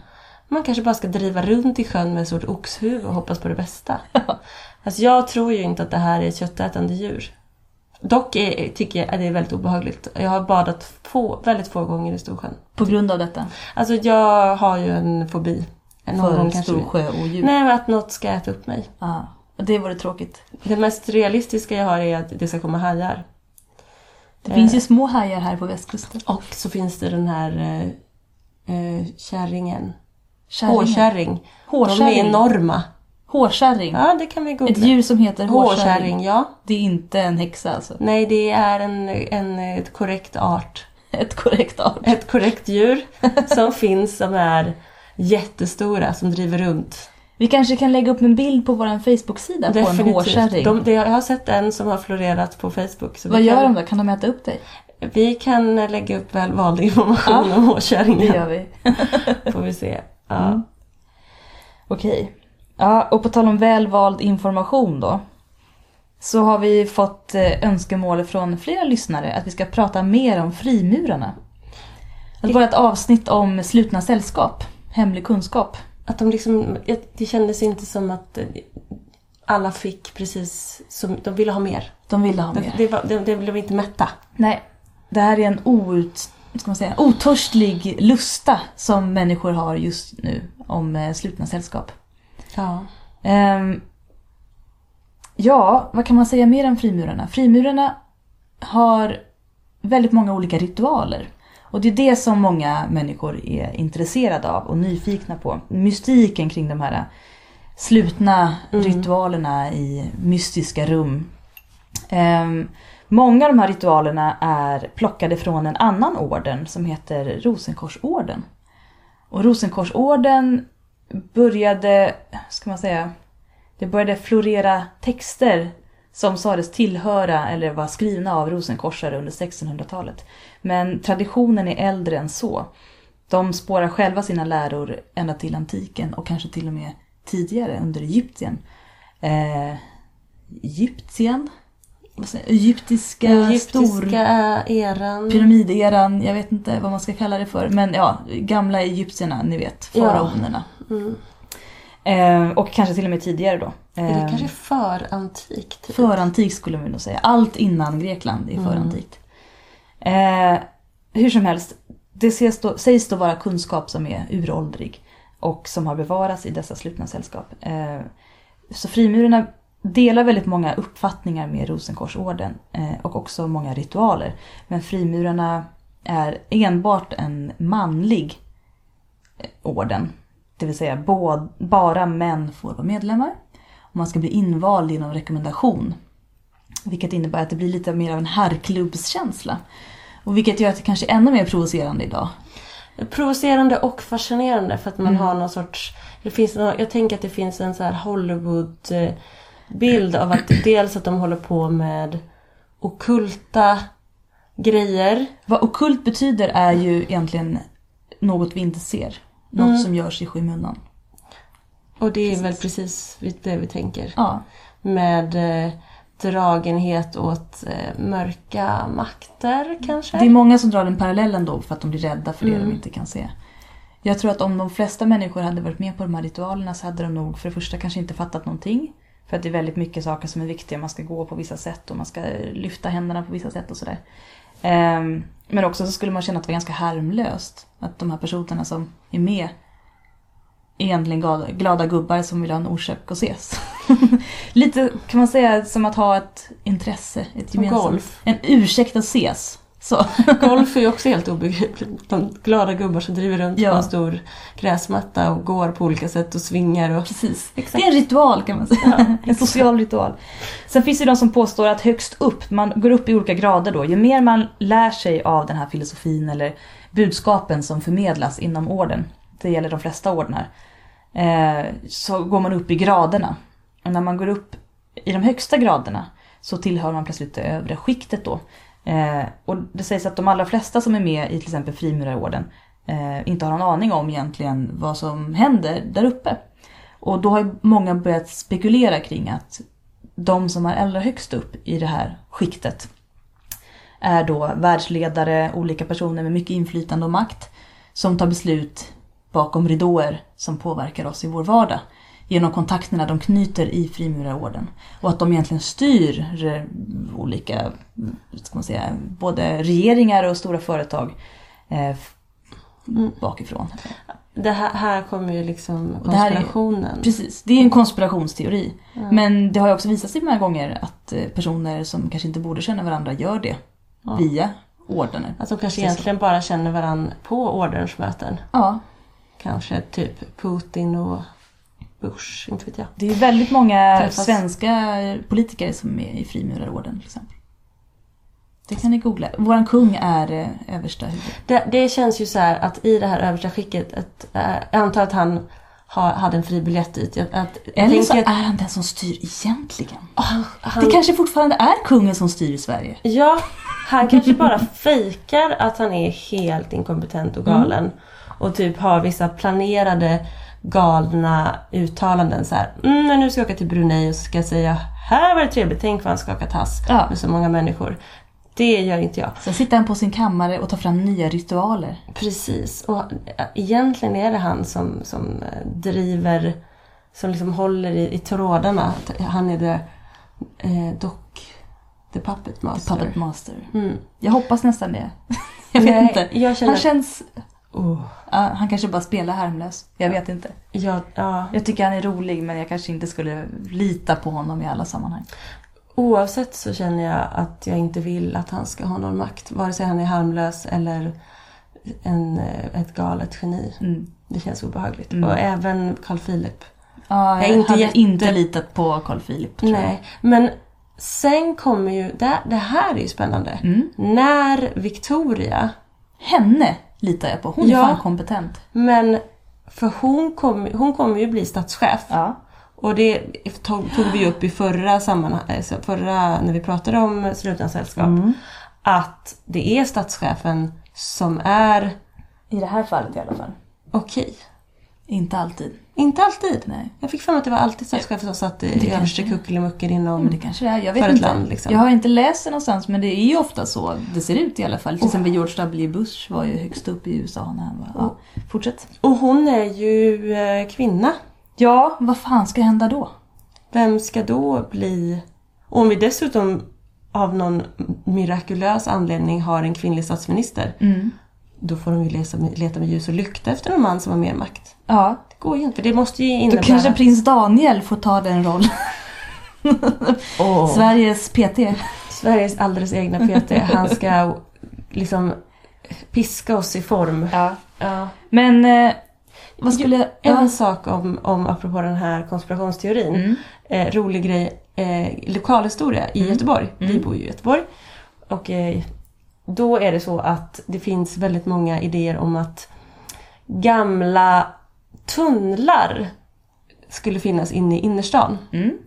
[SPEAKER 2] Man kanske bara ska driva runt i sjön med ett stort oxhuvud och hoppas på det bästa. Alltså jag tror ju inte att det här är ett köttätande djur. Dock är, tycker jag att det är väldigt obehagligt. Jag har badat få, väldigt få gånger i Storsjön.
[SPEAKER 1] På grund av detta.
[SPEAKER 2] Alltså jag har ju en fobi. Någon gång
[SPEAKER 1] För
[SPEAKER 2] kanske.
[SPEAKER 1] storsjöodjur.
[SPEAKER 2] Nej, att något ska äta upp mig.
[SPEAKER 1] Och det vore tråkigt.
[SPEAKER 2] Det mest realistiska jag har är att det ska komma hajar.
[SPEAKER 1] Det
[SPEAKER 2] Eh.
[SPEAKER 1] finns ju små hajar här på västkusten.
[SPEAKER 2] Och så finns det den här eh, eh, kärringen.
[SPEAKER 1] Kärringar.
[SPEAKER 2] Hårkärring. De är
[SPEAKER 1] Hårkärring.
[SPEAKER 2] enorma.
[SPEAKER 1] Hårkärring.
[SPEAKER 2] Ja, det kan vi
[SPEAKER 1] Ett
[SPEAKER 2] googla.
[SPEAKER 1] djur som heter hårkärring.
[SPEAKER 2] Hårkärring, ja.
[SPEAKER 1] Det är inte en häxa alltså.
[SPEAKER 2] Nej, det är en, en ett korrekt art.
[SPEAKER 1] Ett korrekt art.
[SPEAKER 2] Ett korrekt djur som finns som är jättestora, som driver runt.
[SPEAKER 1] Vi kanske kan lägga upp en bild på vår Facebook-sida på en hårkärring.
[SPEAKER 2] De, det, jag har sett en som har florerat på Facebook.
[SPEAKER 1] Vad gör
[SPEAKER 2] kan,
[SPEAKER 1] de då? Kan de äta upp dig?
[SPEAKER 2] Vi kan lägga upp välvald information
[SPEAKER 1] Ja,
[SPEAKER 2] om
[SPEAKER 1] Det
[SPEAKER 2] hårkärringen.
[SPEAKER 1] gör vi.
[SPEAKER 2] Får vi se. Ja.
[SPEAKER 1] Mm. Okej. Ja, och på tal om välvald information då. Så har vi fått eh, önskemål från flera lyssnare att vi ska prata mer om frimurarna. Att bara ett avsnitt om slutna sällskap, hemlig kunskap.
[SPEAKER 2] Att de liksom, det kändes inte som att eh, alla fick precis som, de ville ha mer.
[SPEAKER 1] De ville ha mer.
[SPEAKER 2] det, det, det blev inte mätta.
[SPEAKER 1] Nej, det här är en out, ska man säga, otörslig lusta som människor har just nu om eh, slutna sällskap.
[SPEAKER 2] Ja.
[SPEAKER 1] Ehm, ja, vad kan man säga mer om frimurarna? Frimurarna har väldigt många olika ritualer. Och det är det som många människor är intresserade av och nyfikna på. Mystiken kring de här slutna
[SPEAKER 2] Mm.
[SPEAKER 1] ritualerna i mystiska rum. Ehm, många av de här ritualerna är plockade från en annan orden som heter Rosenkorsorden. Och Rosenkorsorden började, ska man säga, det började florera texter som sades tillhöra eller var skrivna av rosenkorsare under 1600-talet. Men traditionen är äldre än så. De spårar själva sina läror ända till antiken och kanske till och med tidigare under Egyptien. Eh, Egyptien? Jag? egyptiska, stor...
[SPEAKER 2] Egyptiska eran.
[SPEAKER 1] Pyramideran, jag vet inte vad man ska kalla det för. Men ja, gamla egyptierna, ni vet,
[SPEAKER 2] Ja.
[SPEAKER 1] faraonerna.
[SPEAKER 2] Mm.
[SPEAKER 1] Eh, och kanske till och med tidigare då.
[SPEAKER 2] Är det
[SPEAKER 1] Eh,
[SPEAKER 2] kanske för antikt? Typ?
[SPEAKER 1] Förantikt skulle man nog säga. Allt innan Grekland är
[SPEAKER 2] Mm.
[SPEAKER 1] Eh, hur som helst, det ses då, sägs då vara kunskap som är uråldrig och som har bevarats i dessa slutna sällskap. Eh, så frimurarna delar väldigt många uppfattningar med Rosenkorsorden eh, och också många ritualer. Men frimurarna är enbart en manlig eh, orden. Det vill säga bara män får vara medlemmar. Och man ska bli invald genom rekommendation. Vilket innebär att det blir lite mer av en herrklubbskänsla. Och vilket gör att det kanske är ännu mer provocerande idag.
[SPEAKER 2] Provocerande och fascinerande för att man
[SPEAKER 1] Mm.
[SPEAKER 2] har någon sorts... Det finns jag tänker att det finns en så här Hollywood-bild av att dels att de håller på med okulta grejer.
[SPEAKER 1] Vad okult betyder är ju egentligen något vi inte ser. Något
[SPEAKER 2] Mm.
[SPEAKER 1] som görs i skymundan.
[SPEAKER 2] Och det är
[SPEAKER 1] Precis.
[SPEAKER 2] väl precis det vi tänker.
[SPEAKER 1] Ja,
[SPEAKER 2] Med eh, dragenhet åt eh, mörka makter kanske?
[SPEAKER 1] det är många som drar den parallellen då för att de blir rädda för det
[SPEAKER 2] Mm.
[SPEAKER 1] de inte kan se. Jag tror att om de flesta människor hade varit med på de här ritualerna så hade de nog för det första kanske inte fattat någonting. För att det är väldigt mycket saker som är viktiga. Man ska gå på vissa sätt och man ska lyfta händerna på vissa sätt och sådär. Ehm, men också så skulle man känna att det var ganska harmlöst. Att de här personerna som är med egentligen glada, glada gubbar som vill ha en orsak att ses. Lite kan man säga som att ha ett intresse, ett gemensamt.
[SPEAKER 2] golf.
[SPEAKER 1] En ursäkt att ses. Så.
[SPEAKER 2] Golf är ju också helt obegripligt. De glada gubbar som driver runt
[SPEAKER 1] Ja.
[SPEAKER 2] på en stor gräsmatta och går på olika sätt och svingar och...
[SPEAKER 1] Precis.
[SPEAKER 2] Exakt.
[SPEAKER 1] Det är en ritual kan man säga.
[SPEAKER 2] Ja,
[SPEAKER 1] en social ritual. Sen finns det de som påstår att högst upp, man går upp i olika grader då. Ju mer man lär sig av den här filosofin eller budskapen som förmedlas inom orden. Det gäller de flesta ordnar. Eh, så går man upp i graderna. Och när man går upp i de högsta graderna så tillhör man plötsligt det övre skiktet då. Eh, och det sägs att de allra flesta som är med i till exempel frimurarorden eh, inte har någon aning om egentligen vad som händer där uppe. Och då har många börjat spekulera kring att de som är allra högst upp i det här skiktet är då världsledare, olika personer med mycket inflytande och makt som tar beslut bakom ridåer som påverkar oss i vår vardag genom kontakterna de knyter i frimurarorden. Och att de egentligen styr eh, olika, ska man säga, både regeringar och stora företag eh,
[SPEAKER 2] Mm.
[SPEAKER 1] bakifrån.
[SPEAKER 2] Det här, här kommer ju liksom
[SPEAKER 1] här är-
[SPEAKER 2] konspirationen.
[SPEAKER 1] Precis, det är en konspirationsteori.
[SPEAKER 2] Ja.
[SPEAKER 1] Men det har ju också visat sig många gånger att eh, personer som kanske inte borde känna varandra gör det
[SPEAKER 2] Ja.
[SPEAKER 1] via ordener.
[SPEAKER 2] Att de kanske egentligen bara känner varandra på ordensmöten.
[SPEAKER 1] Ja,
[SPEAKER 2] Kanske typ Putin och Bush, inte vet jag.
[SPEAKER 1] det är väldigt många
[SPEAKER 2] Träffas.
[SPEAKER 1] svenska politiker som är i frimurarorden till exempel. Det kan ni googla. Våran kung är eh, översta huvud.
[SPEAKER 2] Det, det känns ju så här att i det här översta skicket, att, äh, jag antar att han ha, hade en fri biljett dit. Att,
[SPEAKER 1] Eller så
[SPEAKER 2] tänker
[SPEAKER 1] är
[SPEAKER 2] att
[SPEAKER 1] han den som styr egentligen.
[SPEAKER 2] han, han,
[SPEAKER 1] Det kanske fortfarande är kungen som styr i Sverige.
[SPEAKER 2] Ja, han kanske bara fejkar att han är helt inkompetent och galen. Och typ har vissa planerade galna uttalanden så här. Mm, men nu ska jag åka till Brunei och ska säga här var det trevligt, tänk vad han skakar tass
[SPEAKER 1] Ja.
[SPEAKER 2] med så många människor. Det gör inte jag.
[SPEAKER 1] Sen sitter han på sin kammare och tar fram nya ritualer.
[SPEAKER 2] Precis. Och egentligen är det han som, som äh, driver, som liksom håller i, i trådarna. Han är det eh, dock, the puppet master.
[SPEAKER 1] Puppet Master.
[SPEAKER 2] Mm.
[SPEAKER 1] Jag hoppas nästan det. Jag vet
[SPEAKER 2] Nej,
[SPEAKER 1] inte.
[SPEAKER 2] Jag känner
[SPEAKER 1] Han känns...
[SPEAKER 2] Oh,
[SPEAKER 1] Ja, han kanske bara spelar harmlös. Jag vet inte.
[SPEAKER 2] ja, ja.
[SPEAKER 1] Jag tycker han är rolig men jag kanske inte skulle lita på honom i alla sammanhang.
[SPEAKER 2] Oavsett så känner jag att jag inte vill att han ska ha någon makt. Vare sig han är harmlös eller en, eh, ett galet geni.
[SPEAKER 1] Mm.
[SPEAKER 2] Det känns obehagligt.
[SPEAKER 1] Mm.
[SPEAKER 2] Och även Carl Philip.
[SPEAKER 1] Ja,
[SPEAKER 2] Jag
[SPEAKER 1] jag
[SPEAKER 2] inte
[SPEAKER 1] hade
[SPEAKER 2] jätte-
[SPEAKER 1] inte litat på Carl Philip tror
[SPEAKER 2] Nej, men sen kommer ju... Det, det här är ju spännande.
[SPEAKER 1] jag. Mm.
[SPEAKER 2] När Victoria...
[SPEAKER 1] Henne litar jag på. Hon är
[SPEAKER 2] Ja.
[SPEAKER 1] fan kompetent.
[SPEAKER 2] Men för hon, kom, hon kommer ju bli statschef.
[SPEAKER 1] Ja.
[SPEAKER 2] Och det tog, tog vi upp i förra sammanhang, alltså förra när vi pratade om slutna sällskap.
[SPEAKER 1] Mm.
[SPEAKER 2] Att det är statschefen som är
[SPEAKER 1] I det här fallet i alla fall.
[SPEAKER 2] okej.
[SPEAKER 1] Inte alltid.
[SPEAKER 2] Inte alltid.
[SPEAKER 1] Nej.
[SPEAKER 2] Jag fick för mig att det var alltid statschefen som satt i överste kuckelimucken inom...
[SPEAKER 1] Men det kanske det är. Jag vet
[SPEAKER 2] För ett
[SPEAKER 1] inte.
[SPEAKER 2] land, liksom.
[SPEAKER 1] Jag har inte läst det någonstans men det är ju ofta så det ser ut i alla fall. Till exempel George W Bush var ju högst upp i USA när han var... Ja. Fortsätt.
[SPEAKER 2] Och hon är ju eh, kvinna.
[SPEAKER 1] Ja, vad fan ska hända då?
[SPEAKER 2] Vem ska då bli... Och om vi dessutom av någon mirakulös anledning har en kvinnlig statsminister.
[SPEAKER 1] Mm.
[SPEAKER 2] Då får de ju leta med, leta med ljus och lykta efter en man som har mer makt.
[SPEAKER 1] Ja,
[SPEAKER 2] går ju inte, det måste ju
[SPEAKER 1] då
[SPEAKER 2] innebära...
[SPEAKER 1] kanske prins Daniel får ta den rollen.
[SPEAKER 2] Åh,
[SPEAKER 1] Sveriges PT.
[SPEAKER 2] Sveriges alldeles egna PT. Han ska liksom piska oss i form.
[SPEAKER 1] Ja.
[SPEAKER 2] Ja.
[SPEAKER 1] Men eh, vad skulle jag...
[SPEAKER 2] En
[SPEAKER 1] Ja.
[SPEAKER 2] sak om, om, apropå den här konspirationsteorin.
[SPEAKER 1] Mm.
[SPEAKER 2] Eh, rolig grej, eh, lokalhistoria i Göteborg. Vi
[SPEAKER 1] Mm.
[SPEAKER 2] bor ju i Göteborg. Och eh, då är det så att det finns väldigt många idéer om att gamla tunnlar skulle finnas inne i innerstan.
[SPEAKER 1] Mm.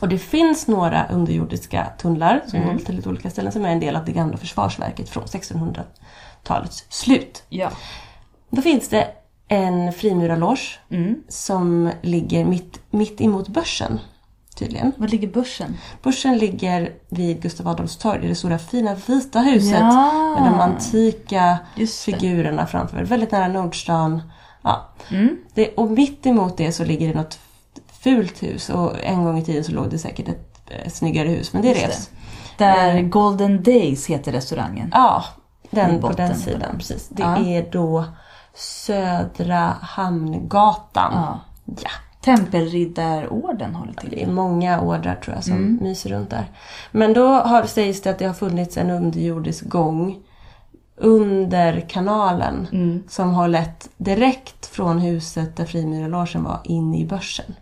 [SPEAKER 2] Och det finns några underjordiska tunnlar som
[SPEAKER 1] Mm.
[SPEAKER 2] går till lite olika ställen som är en del av det gamla försvarsverket från 1600-talets slut.
[SPEAKER 1] Ja.
[SPEAKER 2] Då finns det en frimurarloge
[SPEAKER 1] Mm.
[SPEAKER 2] som ligger mitt, mitt emot börsen. Tydligen.
[SPEAKER 1] Var ligger börsen?
[SPEAKER 2] Börsen ligger vid Gustav Adolfs torg, det det stora fina vita huset
[SPEAKER 1] Ja.
[SPEAKER 2] med de antika figurerna framför. Väldigt nära Nordstan. Ja.
[SPEAKER 1] Mm.
[SPEAKER 2] Det, och mitt emot det så ligger det något fult hus och en gång i tiden så låg det säkert ett eh, snyggare hus men det
[SPEAKER 1] Just det.
[SPEAKER 2] revs.
[SPEAKER 1] Där
[SPEAKER 2] Eh.
[SPEAKER 1] Golden Days heter restaurangen.
[SPEAKER 2] Ja, den på den
[SPEAKER 1] på
[SPEAKER 2] sidan.
[SPEAKER 1] den.
[SPEAKER 2] Precis. Det
[SPEAKER 1] Ja.
[SPEAKER 2] är då Södra Hamngatan.
[SPEAKER 1] Ja.
[SPEAKER 2] Ja.
[SPEAKER 1] Tempelriddarorden håller
[SPEAKER 2] Det är
[SPEAKER 1] till.
[SPEAKER 2] många ordrar tror jag som
[SPEAKER 1] Mm.
[SPEAKER 2] myser runt där. Men då har, sägs det att det har funnits en underjordisk gång under kanalen
[SPEAKER 1] Mm.
[SPEAKER 2] som har lett direkt från huset där Frimurarlogen var in i börsen.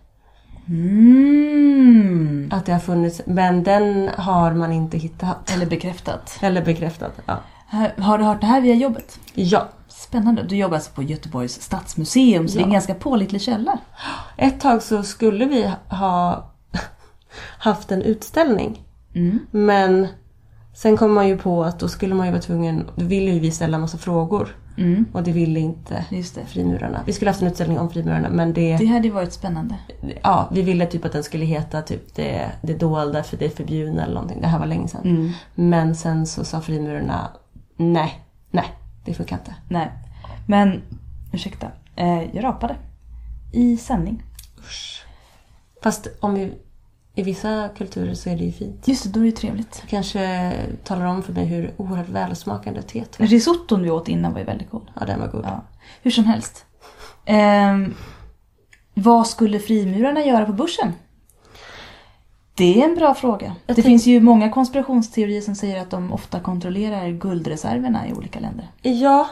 [SPEAKER 1] Mm.
[SPEAKER 2] Att det har funnits, men den har man inte hittat.
[SPEAKER 1] Eller bekräftat.
[SPEAKER 2] Eller bekräftat. Ja.
[SPEAKER 1] Har du hört det här via jobbet?
[SPEAKER 2] ja.
[SPEAKER 1] Spännande. Du jobbar alltså på Göteborgs stadsmuseum så det är en
[SPEAKER 2] Ja.
[SPEAKER 1] ganska pålitlig källa.
[SPEAKER 2] Ett tag så skulle vi ha haft en utställning.
[SPEAKER 1] Mm.
[SPEAKER 2] Men sen kom man ju på att då skulle man ju vara tvungen, då ville ju vi ställa massa frågor.
[SPEAKER 1] Mm.
[SPEAKER 2] Och det ville inte
[SPEAKER 1] Just det.
[SPEAKER 2] frimurarna. Vi skulle haft en utställning om frimurarna men det,
[SPEAKER 1] Det hade ju varit spännande.
[SPEAKER 2] ja, vi ville typ att den skulle heta typ det, det dolda för det förbjudna eller någonting. Det här var länge sedan.
[SPEAKER 1] Mm.
[SPEAKER 2] Men sen så sa frimurarna nej, nej, det funkar inte.
[SPEAKER 1] Nej. Men, ursäkta. Eh, jag rapade. I sändning.
[SPEAKER 2] Usch. Fast om vi, i vissa kulturer så är det ju fint.
[SPEAKER 1] Just det, då är det trevligt.
[SPEAKER 2] Du kanske talar om för mig hur oerhört välsmakande teet var.
[SPEAKER 1] Risotton vi åt innan var ju väldigt god.
[SPEAKER 2] Ja, den var god.
[SPEAKER 1] Ja. Hur som helst. Ehm, vad skulle frimurarna göra på börsen? Det är en bra fråga.
[SPEAKER 2] Jag
[SPEAKER 1] det
[SPEAKER 2] tänk-
[SPEAKER 1] finns ju många konspirationsteorier som säger att de ofta kontrollerar guldreserverna i olika länder.
[SPEAKER 2] Ja,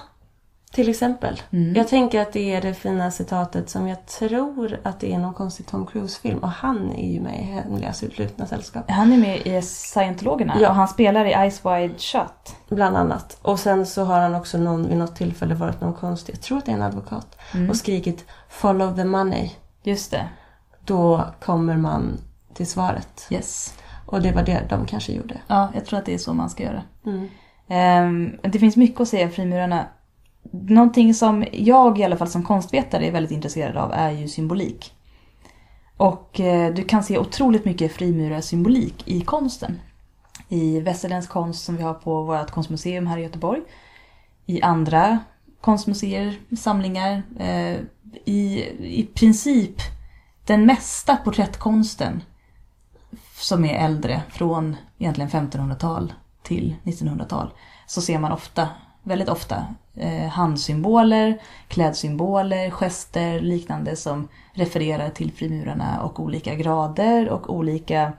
[SPEAKER 2] till exempel.
[SPEAKER 1] Mm.
[SPEAKER 2] Jag tänker att det är det fina citatet som jag tror att det är någon konstig Tom Cruise-film. Och han är ju med i Hemliga slutna sällskap.
[SPEAKER 1] Han är med i Scientologerna
[SPEAKER 2] Ja.
[SPEAKER 1] och han spelar i Ice Wide Shut.
[SPEAKER 2] Bland annat. Och sen så har han också någon, vid något tillfälle varit någon konstig, jag tror att det är en advokat,
[SPEAKER 1] Mm.
[SPEAKER 2] och skrikit “Follow the money”.
[SPEAKER 1] Just det.
[SPEAKER 2] Då kommer man till svaret.
[SPEAKER 1] Yes.
[SPEAKER 2] Och det var det de kanske gjorde.
[SPEAKER 1] Ja, jag tror att det är så man ska göra.
[SPEAKER 2] Mm.
[SPEAKER 1] Ehm, det finns mycket att säga om frimurarna. Någonting som jag i alla fall som konstvetare är väldigt intresserad av är ju symbolik. Och eh, du kan se otroligt mycket frimurarsymbolik i konsten. I västerländsk konst som vi har på vårt konstmuseum här i Göteborg. I andra konstmuseer, samlingar. Eh, I, I princip den mesta porträttkonsten som är äldre, från egentligen 1500-tal till 1900-tal, så ser man ofta, väldigt ofta, eh, handsymboler, klädsymboler, gester, liknande som refererar till frimurarna och olika grader och olika,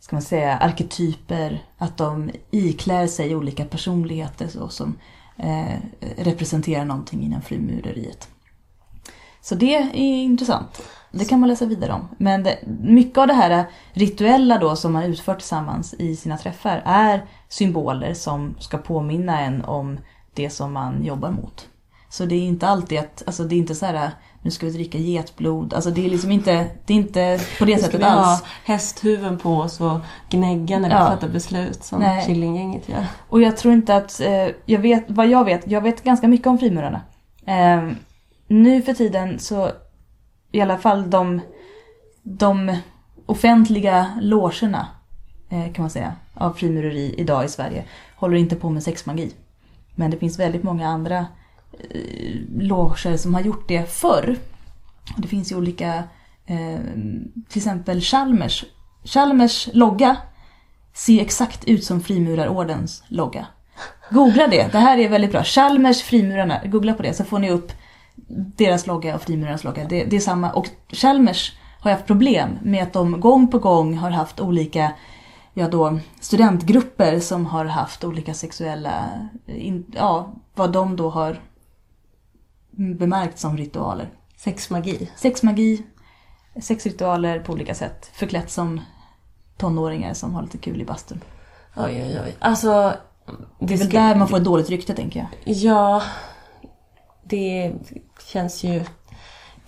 [SPEAKER 1] ska man säga, arketyper. Att de iklär sig olika personligheter så, som eh, representerar någonting inom frimureriet. Så det är intressant. Det kan man läsa vidare om. Men det, mycket av det här rituella då som man utför tillsammans i sina träffar är symboler som ska påminna en om det som man jobbar mot. Så det är inte alltid att, alltså det är inte så här nu ska vi dricka getblod. Alltså det är liksom inte, det är inte på det
[SPEAKER 2] Nu ska
[SPEAKER 1] sättet
[SPEAKER 2] vi ha
[SPEAKER 1] alls.
[SPEAKER 2] hästhuven på oss och gnägga när vi
[SPEAKER 1] Ja.
[SPEAKER 2] fattar beslut som
[SPEAKER 1] Nej.
[SPEAKER 2] Killinggänget gör.
[SPEAKER 1] Och jag tror inte att, eh, jag vet, vad jag vet, jag vet ganska mycket om frimurarna. Eh, nu för tiden så, i alla fall de, de offentliga logerna, eh, kan man säga, av frimureri idag i Sverige, håller inte på med sexmagi. Men det finns väldigt många andra eh, loger som har gjort det förr. Det finns ju olika, eh, till exempel Chalmers. Chalmers logga ser exakt ut som frimurarordens logga. Googla det, det här är väldigt bra. Chalmers frimurarna, googla på det så får ni upp deras logga och frimurarnas logga. Det, det är samma. Och Chalmers har haft problem med att de gång på gång har haft olika ja då, studentgrupper som har haft olika sexuella, in, ja vad de då har bemärkt som ritualer.
[SPEAKER 2] Sexmagi.
[SPEAKER 1] Sexmagi, sexritualer på olika sätt. Förklätt som tonåringar som har lite kul i bastun.
[SPEAKER 2] Oj, oj, oj. Alltså...
[SPEAKER 1] Det är väl där man får ett dåligt rykte tänker jag.
[SPEAKER 2] Ja, det känns ju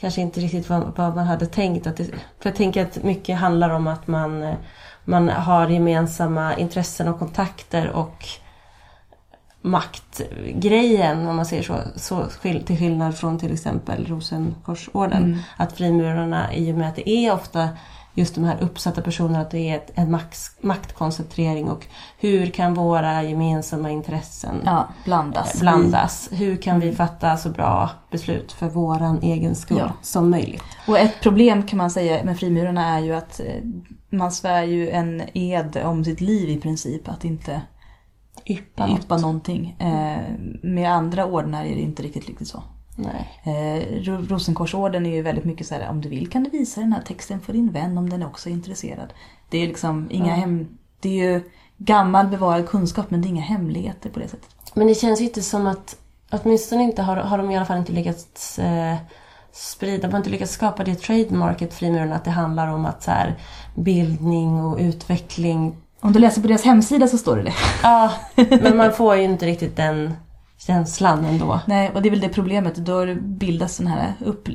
[SPEAKER 2] kanske inte riktigt vad, vad man hade tänkt. Att det, för jag tänker att mycket handlar om att man, man har gemensamma intressen och kontakter och maktgrejen, om man säger så, så till skillnad från till exempel Rosenkorsorden.
[SPEAKER 1] Mm.
[SPEAKER 2] Att frimurarna, i och med att det är ofta just de här uppsatta personerna, att det är ett, en maktkoncentrering och hur kan våra gemensamma intressen
[SPEAKER 1] Ja, blandas.
[SPEAKER 2] blandas. Hur kan vi fatta så bra beslut för våran egen skull
[SPEAKER 1] Ja.
[SPEAKER 2] som möjligt?
[SPEAKER 1] Och ett problem kan man säga med frimurarna är ju att eh, man svär ju en ed om sitt liv i princip. Att inte
[SPEAKER 2] Yppa något.
[SPEAKER 1] yppa någonting. Eh, med andra ordnar är det inte riktigt, riktigt så.
[SPEAKER 2] Nej.
[SPEAKER 1] Eh, Ro- Rosenkorsorden är ju väldigt mycket så här, om du vill kan du visa den här texten för din vän om den också är intresserad. Det är liksom inga
[SPEAKER 2] Ja.
[SPEAKER 1] hem... Det är ju gammal bevarad kunskap men det är inga hemligheter på det sättet.
[SPEAKER 2] Men det känns ju inte som att, åtminstone inte har, har de i alla fall inte lyckats eh, sprida, de har inte lyckats skapa det trademarket frimurarna att det handlar om att så här, bildning och utveckling.
[SPEAKER 1] Om du läser på deras hemsida så står det det.
[SPEAKER 2] Ja, men man får ju inte riktigt den känslan ändå.
[SPEAKER 1] Nej, och det är väl det problemet. Då bildas sådana här upp,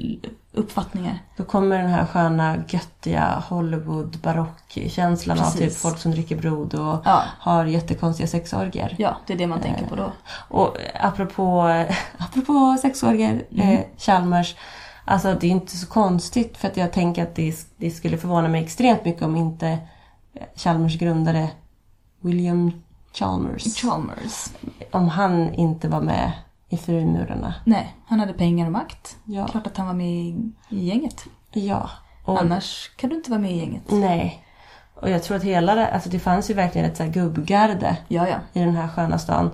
[SPEAKER 1] uppfattningar.
[SPEAKER 2] Då kommer den här sköna, göttiga Hollywood barockkänslan av typ folk som dricker blod och
[SPEAKER 1] Ja,
[SPEAKER 2] har jättekonstiga sexorgier.
[SPEAKER 1] ja det är det man tänker på då.
[SPEAKER 2] Och apropå, apropå sexorgier,
[SPEAKER 1] Mm.
[SPEAKER 2] eh, Chalmers. Alltså det är inte så konstigt för att jag tänker att det, det skulle förvåna mig extremt mycket om inte eh, Chalmers grundare William Chalmers,
[SPEAKER 1] Chalmers.
[SPEAKER 2] om han inte var med i Frimurarna.
[SPEAKER 1] Nej, han hade pengar och makt.
[SPEAKER 2] Ja.
[SPEAKER 1] Klart att han var med i, i gänget.
[SPEAKER 2] ja. Och,
[SPEAKER 1] Annars kan du inte vara med i gänget.
[SPEAKER 2] Nej. Och jag tror att hela det, alltså det fanns ju verkligen ett så här gubbgarde
[SPEAKER 1] Ja, ja.
[SPEAKER 2] i den här sköna stan.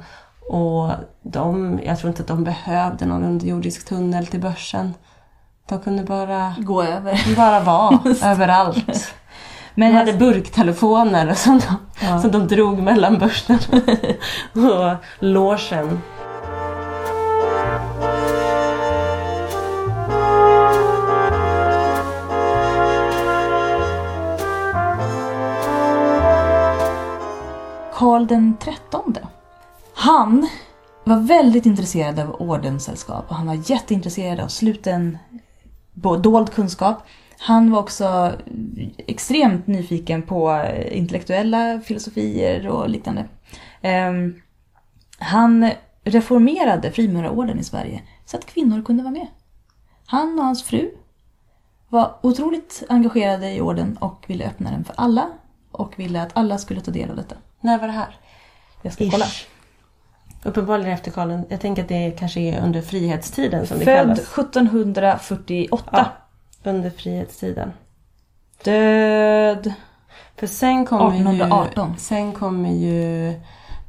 [SPEAKER 2] Och de, jag tror inte att de behövde någon underjordisk tunnel till börsen. De kunde bara,
[SPEAKER 1] Gå över.
[SPEAKER 2] bara vara överallt.
[SPEAKER 1] Men
[SPEAKER 2] de hade burktelefoner som de,
[SPEAKER 1] Ja.
[SPEAKER 2] som de drog mellan börsen och logen.
[SPEAKER 1] Karl den trettonde. Han var väldigt intresserad av ordenssällskap och han var jätteintresserad av sluten dold kunskap. Han var också extremt nyfiken på intellektuella filosofier och liknande. Ehm, han reformerade frimurarorden i Sverige så att kvinnor kunde vara med. Han och hans fru var otroligt engagerade i orden och ville öppna den för alla och ville att alla skulle ta del av detta.
[SPEAKER 2] När var det här?
[SPEAKER 1] Jag ska kolla.
[SPEAKER 2] Ish. Uppenbarligen efter Karl. Jag tänker att det kanske är under frihetstiden som det
[SPEAKER 1] Född
[SPEAKER 2] kallas.
[SPEAKER 1] 1748.
[SPEAKER 2] Ja, under frihetstiden.
[SPEAKER 1] Död.
[SPEAKER 2] För sen kommer
[SPEAKER 1] 1818.
[SPEAKER 2] ju, sen kommer ju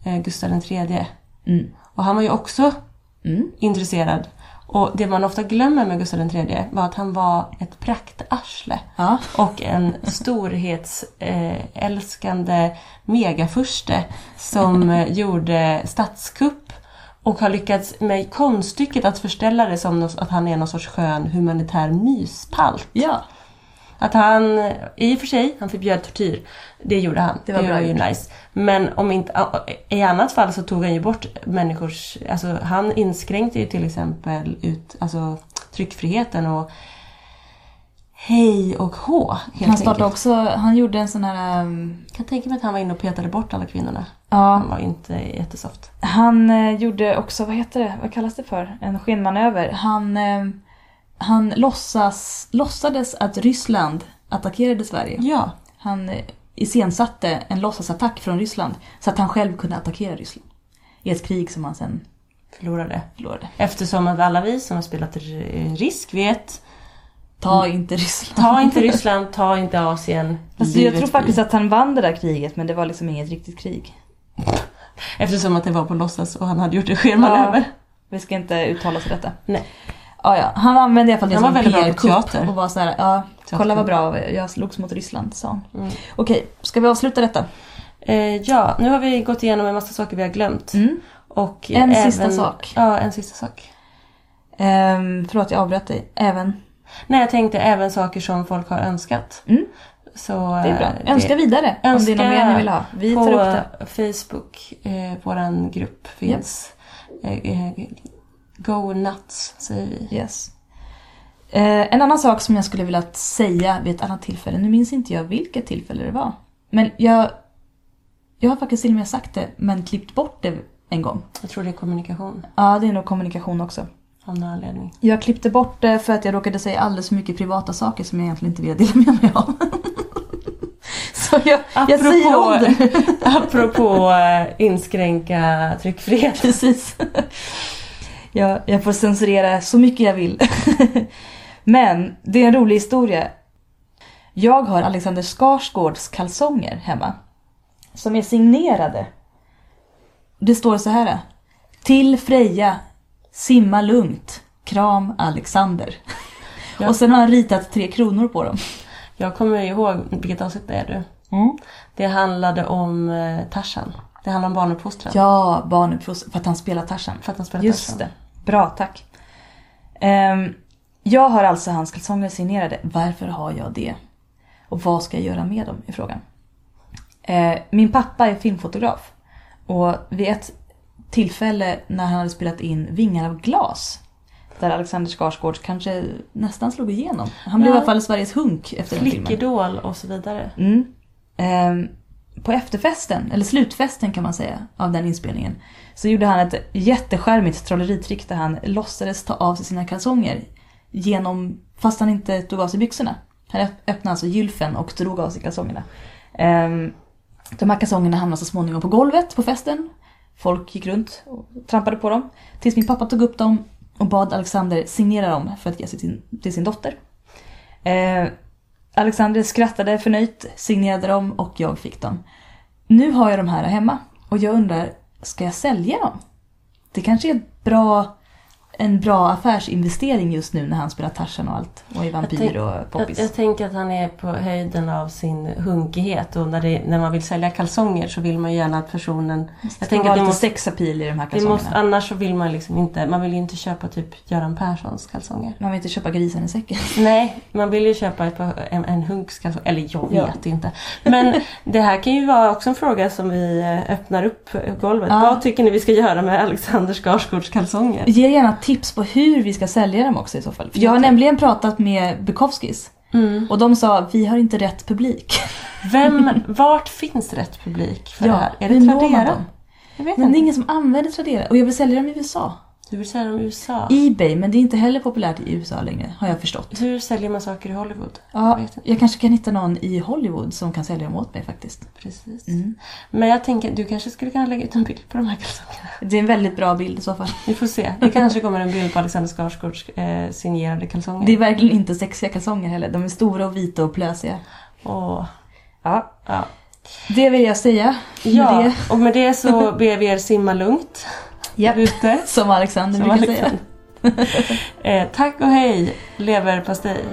[SPEAKER 2] eh, Gustav III.
[SPEAKER 1] Mm.
[SPEAKER 2] Och han var ju också
[SPEAKER 1] Mm.
[SPEAKER 2] intresserad. Och det man ofta glömmer med Gustav III var att han var ett praktarsle.
[SPEAKER 1] Ja.
[SPEAKER 2] Och en storhetsälskande megafurste som eh, gjorde statskupp och har lyckats med konststycket att förställa det som att han är någon sorts skön humanitär myspalt.
[SPEAKER 1] ja.
[SPEAKER 2] Att han, i och för sig, han förbjöd tortyr. Det gjorde han.
[SPEAKER 1] Det var bra
[SPEAKER 2] ju
[SPEAKER 1] gjort.
[SPEAKER 2] nice. Men om inte, i annat fall så tog han ju bort människors... Alltså han inskränkte ju till exempel ut alltså, tryckfriheten och hej och hå. Helt
[SPEAKER 1] Han startade
[SPEAKER 2] enkelt.
[SPEAKER 1] också, han gjorde en sån här... ehm,
[SPEAKER 2] Jag kan tänka mig att han var inne och petade bort alla kvinnorna.
[SPEAKER 1] Ja,
[SPEAKER 2] Han var inte jättesoft.
[SPEAKER 1] han eh, gjorde också, vad heter det, vad kallas det för? En skenmanöver. Han, eh, han låtsas, låtsades att Ryssland attackerade Sverige.
[SPEAKER 2] Ja,
[SPEAKER 1] Han eh, iscensatte en låtsasattack från Ryssland så att han själv kunde attackera Ryssland. I ett krig som han sen
[SPEAKER 2] förlorade.
[SPEAKER 1] förlorade.
[SPEAKER 2] Eftersom att alla vi som har spelat risk vet
[SPEAKER 1] Ta inte Ryssland.
[SPEAKER 2] Ta inte Ryssland, ta inte Asien.
[SPEAKER 1] Alltså, jag tror faktiskt att han vann det där kriget men det var liksom inget riktigt krig.
[SPEAKER 2] Eftersom att det var på låtsas och han hade gjort en skenmanöver.
[SPEAKER 1] Vi ska inte uttala oss i detta.
[SPEAKER 2] Nej.
[SPEAKER 1] Ja, ja. Han använde i alla fall det
[SPEAKER 2] Han
[SPEAKER 1] som
[SPEAKER 2] var
[SPEAKER 1] en
[SPEAKER 2] väldigt bra på
[SPEAKER 1] PR-kupp
[SPEAKER 2] teater.
[SPEAKER 1] och var så här, ja, kolla
[SPEAKER 2] Teater.
[SPEAKER 1] vad bra jag slogs mot Ryssland, sa han.
[SPEAKER 2] Mm.
[SPEAKER 1] Okej, ska vi avsluta detta?
[SPEAKER 2] Eh, ja, nu har vi gått igenom en massa saker vi har glömt.
[SPEAKER 1] Mm.
[SPEAKER 2] Och
[SPEAKER 1] En
[SPEAKER 2] även,
[SPEAKER 1] sista sak.
[SPEAKER 2] Ja, en sista sak.
[SPEAKER 1] Ehm, förlåt, jag avbröt dig. Även.
[SPEAKER 2] Nej, jag tänkte även saker som folk har önskat.
[SPEAKER 1] Mm.
[SPEAKER 2] Så,
[SPEAKER 1] Det är bra.
[SPEAKER 2] eh,
[SPEAKER 1] Önska vidare om det är något mer ni vill ha. Vi
[SPEAKER 2] på
[SPEAKER 1] tar upp det.
[SPEAKER 2] Facebook, eh, våran grupp finns. Eh, eh, go nuts, säger vi.
[SPEAKER 1] Yes. Eh, en annan sak som jag skulle vilja säga vid ett annat tillfälle, nu minns inte jag vilket tillfälle det var. Men jag, jag har faktiskt till och med sagt det, men klippt bort det en gång.
[SPEAKER 2] Jag tror det är kommunikation
[SPEAKER 1] Ja, det är nog kommunikation också.
[SPEAKER 2] av någon anledning.
[SPEAKER 1] Jag klippte bort det för att jag råkade säga alldeles för mycket privata saker som jag egentligen inte ville dela med mig av. Jag, jag säger det.
[SPEAKER 2] apropå eh, inskränka tryckfrihet.
[SPEAKER 1] Precis. Jag, jag får censurera så mycket jag vill. Men det är en rolig historia. Jag har Alexander Skarsgårds kalsonger hemma. Som är signerade. Det står så här. Till Freja. Simma lugnt. Kram Alexander.
[SPEAKER 2] Ja.
[SPEAKER 1] Och sen har han ritat tre kronor på dem.
[SPEAKER 2] Jag kommer ihåg, vilket avsnitt det är du?
[SPEAKER 1] Mm.
[SPEAKER 2] Det handlade om eh, Tarzan. Det handlade om barnuppfostran.
[SPEAKER 1] Ja, barnuppfostran. För att han spelar Tarzan.
[SPEAKER 2] För att han spelar
[SPEAKER 1] Just
[SPEAKER 2] Tarzan.
[SPEAKER 1] det. Bra, tack. Ehm, jag har alltså hans kalsonger signerade. Varför har jag det? Och vad ska jag göra med dem? är frågan. Eh, min pappa är filmfotograf. Och vid ett tillfälle när han hade spelat in Vingar av glas. Där Alexander Skarsgård kanske nästan slog igenom. Han blev
[SPEAKER 2] Ja.
[SPEAKER 1] i alla fall Sveriges hunk efter den filmen.
[SPEAKER 2] Flickidol och så vidare.
[SPEAKER 1] Mm. Ehm, på efterfesten, eller slutfesten kan man säga, av den inspelningen. Så gjorde han ett jätteskärmigt trolleritrick där han låtsades ta av sig sina kalsonger. Genom, fast han inte tog av sig byxorna. Han öppnade alltså gylfen och drog av sig kalsongerna. Ehm, de här kalsongerna hamnade så småningom på golvet på festen. Folk gick runt och trampade på dem. Tills min pappa tog upp dem och bad Alexander signera dem för att ge sig till, till sin dotter. Ehm, Alexander skrattade förnöjt, signerade dem och jag fick dem. Nu har jag de här hemma och jag undrar, ska jag sälja dem? Det kanske är ett bra, en bra affärsinvestering just nu när han spelar Tarzan och allt och är vampyr
[SPEAKER 2] tänk-
[SPEAKER 1] och
[SPEAKER 2] Jag,
[SPEAKER 1] poppis.
[SPEAKER 2] jag tänker att han är på höjden av sin hunkighet och när, det, när man vill sälja kalsonger så vill man ju gärna att personen... Jag tänker att det måste,
[SPEAKER 1] sexapil i de här
[SPEAKER 2] det
[SPEAKER 1] kalsongerna.
[SPEAKER 2] måste, annars så vill man liksom inte, man vill ju inte köpa typ Göran Perssons kalsonger.
[SPEAKER 1] Man vill inte köpa grisen i säcken.
[SPEAKER 2] Nej, man vill ju köpa ett en, en hunks kalsonger. Eller jag
[SPEAKER 1] Ja.
[SPEAKER 2] vet inte. Men det här kan ju vara också en fråga som vi eh, öppnar upp golvet.
[SPEAKER 1] Ja.
[SPEAKER 2] Vad tycker ni vi ska göra med Alexander Skarsgårds kalsonger?
[SPEAKER 1] Ge gärna tips på hur vi ska sälja dem också i så fall. För jag har nämligen pratat med Bukowskis
[SPEAKER 2] Mm.
[SPEAKER 1] och de sa vi har inte rätt publik.
[SPEAKER 2] Vem, vart finns rätt publik för det här? Är det Tradera? Jag vet
[SPEAKER 1] Men det är
[SPEAKER 2] inte.
[SPEAKER 1] ingen som använder Tradera och jag vill sälja dem i USA.
[SPEAKER 2] Du vill säga i USA?
[SPEAKER 1] Ebay, men det är inte heller populärt i USA längre, har jag förstått.
[SPEAKER 2] Hur säljer man saker i Hollywood?
[SPEAKER 1] Ja,
[SPEAKER 2] Jag
[SPEAKER 1] jag kanske kan hitta någon i Hollywood som kan sälja dem åt mig faktiskt.
[SPEAKER 2] Precis.
[SPEAKER 1] Mm.
[SPEAKER 2] Men jag tänker, du kanske skulle kunna lägga ut en bild på de här kalsongerna.
[SPEAKER 1] Det är en väldigt bra bild i så fall.
[SPEAKER 2] Vi får se. Det kanske kommer en bild på Alexander Skarsgårds eh, signerade kalsonger.
[SPEAKER 1] Det är verkligen inte sexiga kalsonger heller. De är stora och vita och plösiga.
[SPEAKER 2] Åh.
[SPEAKER 1] Ja,
[SPEAKER 2] Ja.
[SPEAKER 1] det vill jag säga. Med
[SPEAKER 2] ja,
[SPEAKER 1] det,
[SPEAKER 2] och med det så ber vi er simma lugnt Där ute.
[SPEAKER 1] som Alexander
[SPEAKER 2] Som
[SPEAKER 1] brukar säga.
[SPEAKER 2] Alexander. eh, tack och hej, leverpastej.